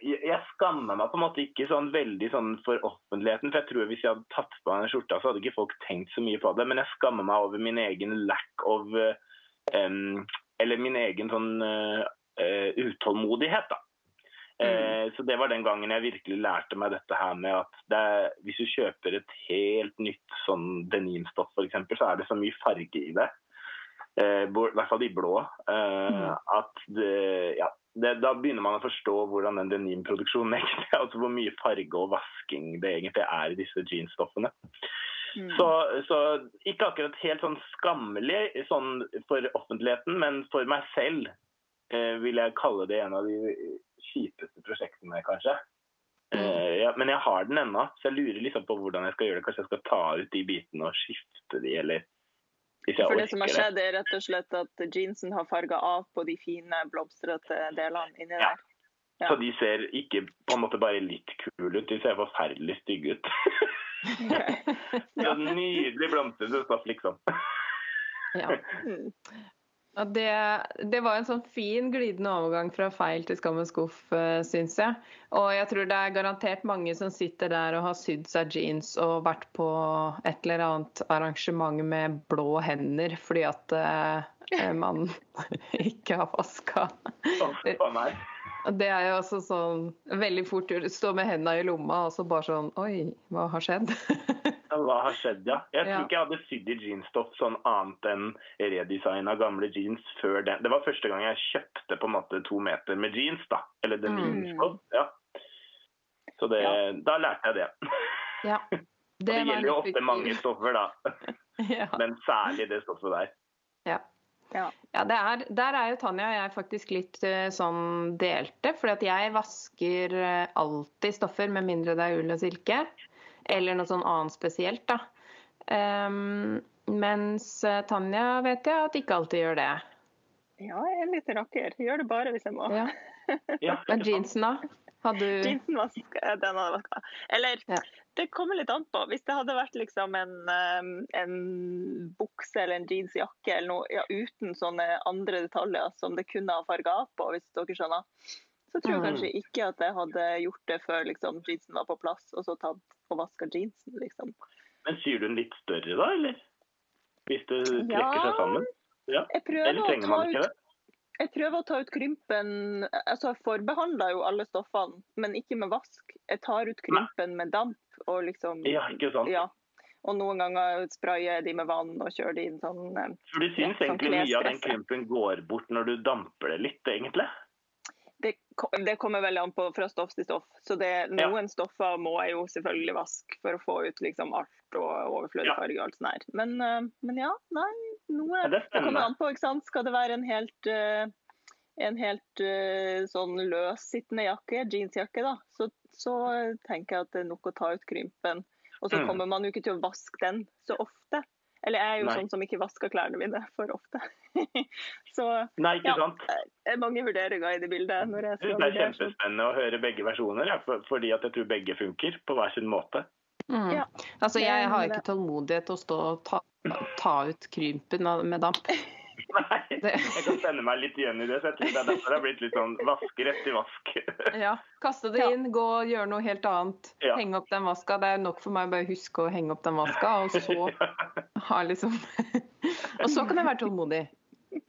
jeg skammer meg på en måte ikke sånn veldig sånn for offentligheten. for jeg tror Hvis jeg hadde tatt på meg den skjorta, så hadde ikke folk tenkt så mye på det. Men jeg skammer meg over min egen lack of um, Eller min egen sånn uh, utålmodighet, da. Mm. Eh, så Det var den gangen jeg virkelig lærte meg dette her med at er, hvis du kjøper et helt nytt sånn denimstoff f.eks., så er det så mye farge i det. Eh, I hvert fall i blå. Eh, mm. At det, ja, det, da begynner man å forstå hvordan den denimproduksjonen [laughs] egentlig er. Altså hvor mye farge og vasking det egentlig er i disse jeansstoffene. Mm. Så, så, ikke akkurat helt sånn skammelig sånn for offentligheten, men for meg selv eh, vil jeg kalle det en av de kjipeste prosjektene, kanskje. Mm. Uh, ja, men jeg har den ennå, så jeg lurer liksom på hvordan jeg skal gjøre det. Kanskje jeg skal ta ut de bitene og skifte de, eller hvis jeg For det som har skjedd, er rett og slett at jeansen har farga av på de fine, blomstrete delene inni ja. der? Ja. Så de ser ikke på en måte bare litt kule ut, de ser forferdelig stygge ut. [laughs] [laughs] Så nydelig blomstrete stoff, liksom. Ja. [laughs] Det, det var en sånn fin glidende overgang fra feil til skammens skuff, uh, syns jeg. Og jeg tror det er garantert mange som sitter der og har sydd seg jeans og vært på et eller annet arrangement med blå hender fordi at eh, man [laughs] ikke har vaska. Og Det er jo også sånn veldig fort gjort. Stå med hendene i lomma og så bare sånn Oi, hva har skjedd? [laughs] Ja, Hva har skjedd, ja? Jeg tror Ja. ikke jeg hadde sydd i jeansstoff sånn annet enn redesign av gamle jeans før den. Det var første gang jeg kjøpte på en måte to meter med jeans, da. Eller den Mm. jeansstoff. Ja. Så det, Ja. da lærte jeg det. ja. [laughs] Og det gjelder jo ofte mange stoffer, da. [laughs] Ja. Men særlig det stoffet der. Ja. Ja. Ja, det er, Der er jo Tanja og jeg faktisk litt eh, sånn delte. For jeg vasker eh, alltid stoffer, med mindre det er ull og silke. Eller noe sånn annet spesielt, da. Um, mens eh, Tanja vet jeg at ikke alltid gjør det. ja, jeg er litt rakker. Gjør det bare hvis jeg må. Ja. [laughs] Ja, Men jeansen, da? Hadde du Jeansen vask, eh, den hadde vaska. Eller Ja. det kommer litt an på. Hvis det hadde vært liksom en, eh, en bukse eller en jeansjakke eller noe ja, uten sånne andre detaljer som det kunne ha farga på, hvis dere skjønner, så tror jeg Mm. kanskje ikke at jeg hadde gjort det før liksom, jeansen var på plass, og så tatt og vaska jeansen, liksom. Men syr du den litt større da, eller? Hvis det trekker Ja. seg sammen? Ja. Jeg prøver, Eller å ta ut, det? jeg prøver å ta ut krympen altså Jeg forbehandler jo alle stoffene, men ikke med vask. Jeg tar ut krympen med damp og liksom Ja, ikke sant? Ja. Og noen ganger sprayer jeg de med vann og kjører de inn sånn eh, For du syns Ja, sånn egentlig mye av den krympen går bort når du damper det litt, egentlig? Det, kommer veldig an på fra stoff til stoff. Så det, Ja. noen stoffer må jeg jo selvfølgelig vaske for å få ut liksom alt og overflødig Ja. farge og alt sånt her. Men, eh, men ja, nei. Noe, Ja, det det kommer an på, ikke sant. Skal det være en helt eh, en helt eh, sånn løssittende jakke, jeansjakke, da, så, så tenker jeg at det er nok å ta ut krympen. Og så Mm. kommer man jo ikke til å vaske den så ofte. Eller jeg er jo Nei. sånn som ikke vasker klærne mine for ofte. [laughs] så Nei, ikke Ja. sant? er mange vurderinger i det bildet. når jeg Jeg synes skal det er vurdere kjempespennende å høre begge versjoner, ja, for, fordi at jeg tror begge funker på hver sin måte. mm. Ja. Altså, jeg har ikke tålmodighet til å stå og ta, ta ut krympen med damp. [laughs] Nei, jeg kan sende meg litt igjen i det, så jeg tror det er derfor det har blitt litt sånn vaske rett i vask. [laughs] Ja, Kaste det inn, gå og gjøre noe helt annet. Ja. Henge opp den vaska. Det er nok for meg å bare huske å henge opp den vaska, og så [laughs] ha liksom [laughs] Og så kan jeg være tålmodig.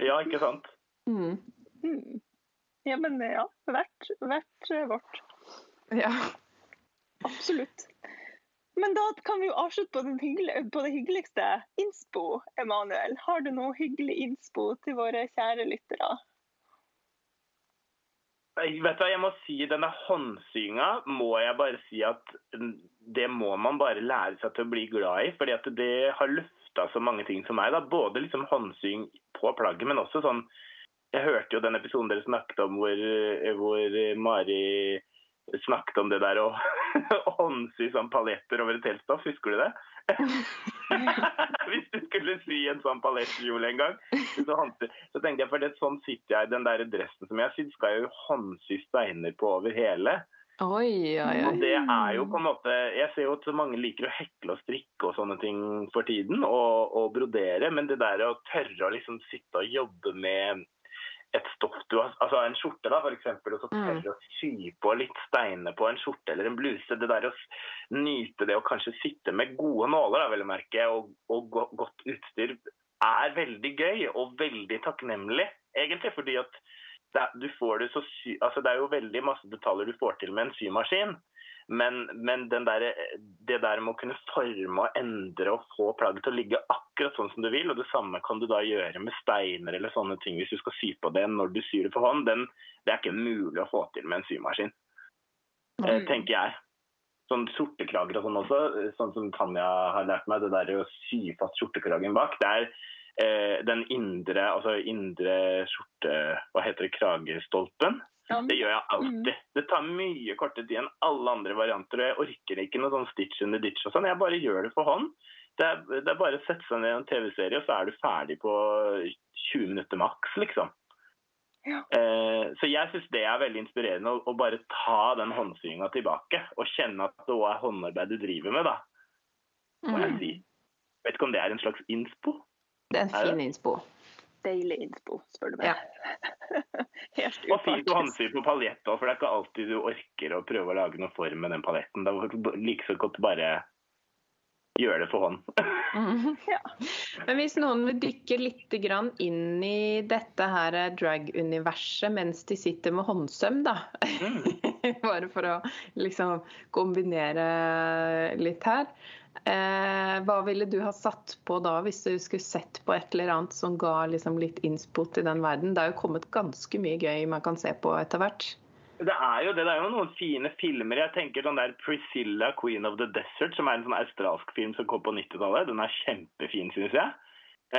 Ja, ikke sant? Mm. Hmm. Ja, men ja. Hvert, hvert vårt. Ja. Absolutt. Men da kan vi jo avslutte på, hyggelig, på det hyggeligste. Innspo, Emanuel. Har du noe hyggelig innspo til våre kjære lyttere? Jeg vet du, hva, jeg må si Denne håndsyinga må jeg bare si at det må man bare lære seg til å bli glad i. fordi at det har løfta så mange ting for meg. da, Både liksom håndsying på plagget, men også sånn Jeg hørte jo den episoden dere snakket om hvor, hvor Mari snakket om det der å [laughs] håndsy sånn paljetter over et teltstoff. Husker du det? [laughs] Hvis du skulle sy en sånn paljettkjole en gang, så, så tenkte jeg for det sånn sitter jeg i den der dressen som jeg har sydd, skal jeg jo håndsy steiner på over hele. Oi, oi, Og det er jo på en måte Jeg ser jo at så mange liker å hekle og strikke og sånne ting for tiden, og, og brodere, men det der å tørre å liksom sitte og jobbe med et stoff du har Altså en skjorte, da, eksempel, og så Mm. tørre å sy på litt steiner på en skjorte eller en bluse. Det der å nyte det å kanskje sitte med gode nåler, da, vel å merke, og, og godt utstyr, er veldig gøy og veldig takknemlig, egentlig. fordi at det, du får det så sy... Altså, det er jo veldig masse detaljer du får til med en symaskin. Men, men den der, det der med å kunne forme og endre og få plagget til å ligge akkurat sånn som du vil, og det samme kan du da gjøre med steiner eller sånne ting hvis du skal sy på det når du syr det for hånd, den, det er ikke mulig å få til med en symaskin, eh, Mm. tenker jeg. Sånn skjortekrager og sånn også, sånn som Tanja har lært meg, det der å sy fast skjortekragen bak, det er eh, den indre, altså indre skjorte, hva heter det, kragestolpen. Det gjør jeg alltid. Det tar mye kortere tid enn alle andre varianter. og Jeg orker ikke noe sånn stitch under ditch og sånn. Jeg bare gjør det for hånd. Det er, det er bare å sette seg ned i en TV-serie, og så er du ferdig på 20 minutter maks, liksom. Ja. Eh, så jeg syns det er veldig inspirerende å, å bare ta den håndsyinga tilbake. Og kjenne at det òg er håndarbeid du driver med, da. Må jeg Mm. si. Vet ikke om det er en slags innspo. Det er en Er det? fin innspo. Deilig innspo, spør du meg. Ja. [laughs] Helt Og fint å upartisk. på paljett òg, for det er ikke alltid du orker å prøve å lage noe form med den paljetten. Da får du like så godt bare gjøre det for hånd. mm, [laughs] Ja. Men hvis noen vil dykke litt grann inn i dette her drag-universet mens de sitter med håndsøm, da. Mm. [laughs] Bare for å liksom kombinere litt her. Eh, hva ville du ha satt på da, hvis du skulle sett på et eller annet som ga liksom litt innspo til den verden? Det er jo kommet ganske mye gøy man kan se på etter hvert. Det er jo det. Det er jo noen fine filmer. Jeg tenker sånn der Priscilla, Queen of the Desert, som er en sånn australsk film som kom på 90-tallet. Den er kjempefin, syns jeg.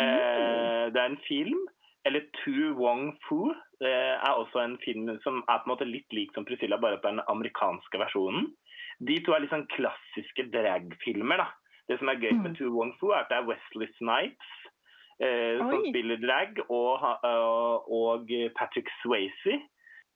Eh, det er en film. Eller Tu Wong Fu det er også en film som er på en måte litt lik som Priscilla, bare på den amerikanske versjonen. De to er litt sånn klassiske dragfilmer. da. Det som er gøy med Mm. Tu Wong Fu, er at det er Wesley Snipes eh, som spiller drag, og, og- og Patrick Swayze.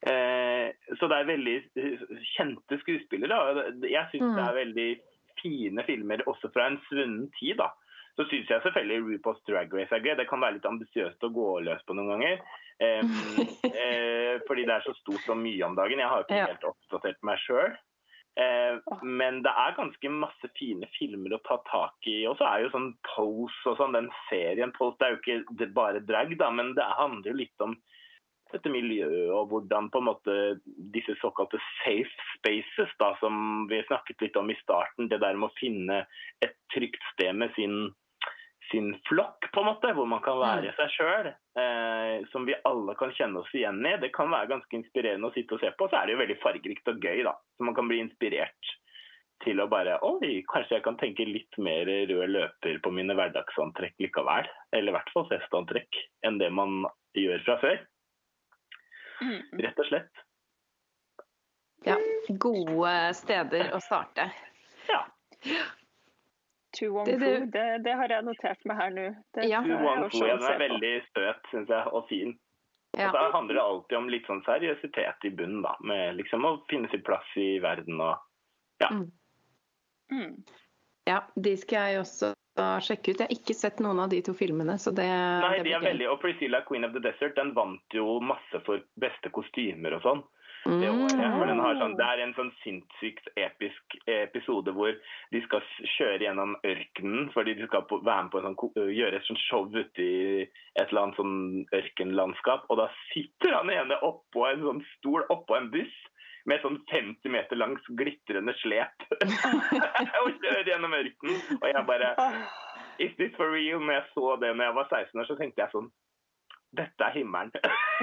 Eh, så det er veldig eh, kjente skuespillere. Da. Jeg syns Mm. det er veldig fine filmer også fra en svunnen tid. da. Så syns jeg selvfølgelig RuPaul's Drag Race er gøy. Det kan være litt ambisiøst å gå løs på noen ganger. Em, [laughs] eh, fordi det er så stort og mye om dagen. Jeg har ikke helt oppdatert meg sjøl. Eh, men det er ganske masse fine filmer å ta tak i. Og så er jo sånn Pose og sånn, den serien Pose, det er jo ikke bare drag, da, men det handler jo litt om dette miljøet og hvordan på en måte disse såkalte safe spaces, da, som vi snakket litt om i starten, det der med å finne et trygt sted med sin, sin flokk, på en måte, hvor man kan være seg sjøl, eh, som vi alle kan kjenne oss igjen i. Det kan være ganske inspirerende å sitte og se på. Så er det jo veldig fargerikt og gøy, da. Så man kan bli inspirert til å bare Oi, kanskje jeg kan tenke litt mer rød løper på mine hverdagsantrekk likevel. Eller i hvert fall festantrekk enn det man gjør fra før. Mm. Rett og slett. Ja, gode steder å starte. Ja. Tu Wong Det- det- Fu, det, det har jeg notert meg her nå. Det Ja. jeg Wong Fu, ja, er veldig søt, syns jeg, og fin. Ja. Og da handler det alltid om litt sånn seriøsitet i bunnen, da. Med liksom å finne sin plass i verden og Mm. ja, de skal jeg også sjekke ut. Jeg har ikke sett noen av de to filmene, så det, Nei, det de er veldig, og Priscilla Queen of the Desert den vant jo masse for beste kostymer og sånn. Det året. Mm. For den har sånn, det er en sånn sinnssykt episk episode hvor de skal kjøre gjennom ørkenen fordi de skal på, være med på en sånn, gjøre et sånt show ute i et eller annet sånn ørkenlandskap. Og da sitter han ene oppå en sånn stol oppå en buss med sånn 50 meter langs glitrende slep [laughs] og kjører gjennom ørkenen. Og jeg bare Ah, Is this for real? Når jeg så det når jeg var 16 år, så tenkte jeg sånn Dette er himmelen.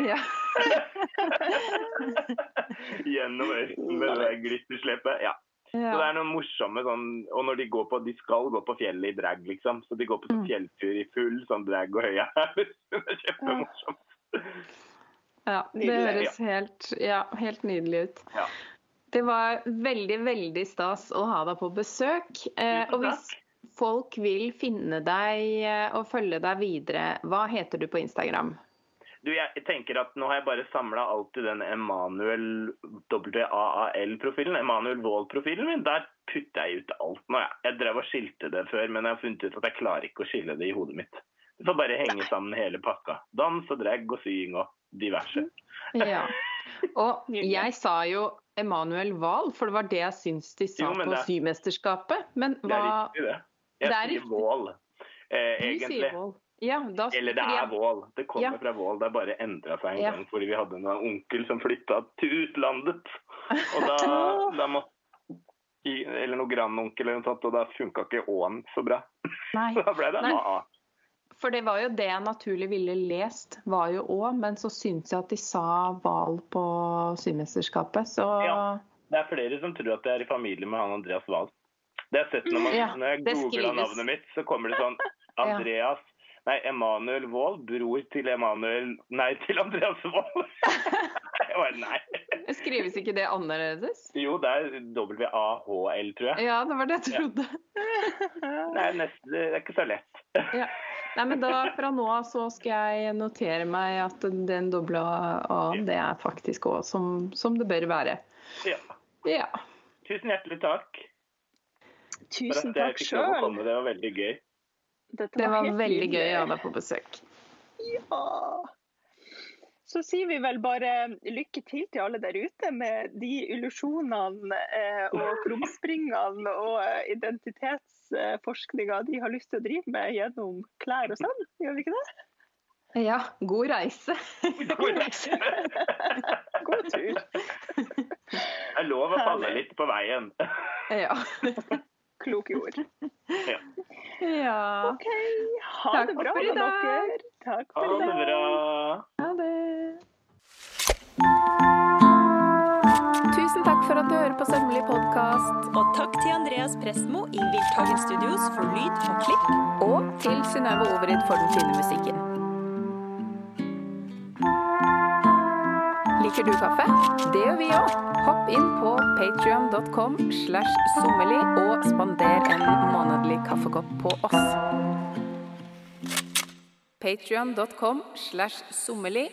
Ja. [laughs] Gjennom ørkenen med det glitterslepet. Ja. Så det er noen morsomme sånn Og når de går på De skal gå på fjellet i drag, liksom. Så de går på sånn Mm. fjelltur i full sånn drag og høye. [laughs] Det er kjempemorsomt. ja, det høres helt, ja, helt nydelig ut. Ja. Det var veldig, veldig stas å ha deg på besøk. Eh, og hvis folk vil finne deg eh, og følge deg videre, hva heter du på Instagram? Du, jeg tenker at Nå har jeg bare samla alt i den Emanuel WAAL-profilen. Emanuel Wold-profilen min. Der putter jeg ut alt nå. Jeg. jeg drev og skilte det før, men jeg har funnet ut at jeg klarer ikke å skille det i hodet mitt. Det får bare henge sammen hele pakka. Dans og drag og sying og diverse. [laughs] Ja. Og [laughs] jeg sa jo Emanuel Wahl, for det var det jeg syns de sa Jo, på Symesterskapet. Men Det er riktig, det. Jeg Det er sier. Vål, eh, Du egentlig. sier Vål. Ja, da, Eller det er Vål. Det kommer Ja. fra Vål. Det har bare endra seg en Ja. gang fordi vi hadde en onkel som flytta til utlandet. [laughs] Og da, da måtte Eller noe grandonkel eller noe sånt, og da funka ikke Å-en så bra. [laughs] Nei. Så da ble det en A. For det var jo det jeg naturlig ville lest, var jo Å, men så syns jeg at de sa Hval på Symesterskapet, så Ja. Det er flere som tror at jeg er i familie med han Andreas Wahl. Det har jeg sett når, man, Ja, når jeg googler navnet mitt, så kommer det sånn [laughs] Andreas Nei, Emanuel Wold, bror til Emanuel Nei, til Andreas Wold. [laughs] jeg bare, nei. Skrives ikke det annerledes? Jo, det er WAHL, tror jeg. Ja, det var det jeg trodde. Ja. [laughs] Nei, nesten, det er ikke så lett. Ja. Nei, men da Fra nå av så skal jeg notere meg at den doble A-en, det er faktisk òg som, som, det bør være. Ja. ja. Tusen hjertelig takk. Tusen takk sjøl. Det var veldig gøy. Dette det var, var veldig gøy å ha deg på besøk. Ja. Så sier vi vel bare lykke til til alle der ute med de illusjonene eh, og krumspringene og eh, identitetsforskninga de har lyst til å drive med gjennom klær og sånn. Gjør vi ikke det? Ja. God reise. [laughs] God reise. [laughs] god tur. Det er lov å falle litt på veien. ja. [laughs] Kloke ord. Ja. [laughs] ja. OK. Ha Takk det bra med dere. Takk for i dag. Ha det bra. Ha det. Tusen takk for at du hører på Sømmelig podkast. Og takk til Andreas Prestmo i Wildtagen Studios for lyd og klipp. Og til Synnøve Overid for den fine musikken. Liker du kaffe? Det gjør vi òg. Hopp inn på patrion.com slash sommerli og spander en månedlig kaffekopp på oss. Patrion.com slash sommerli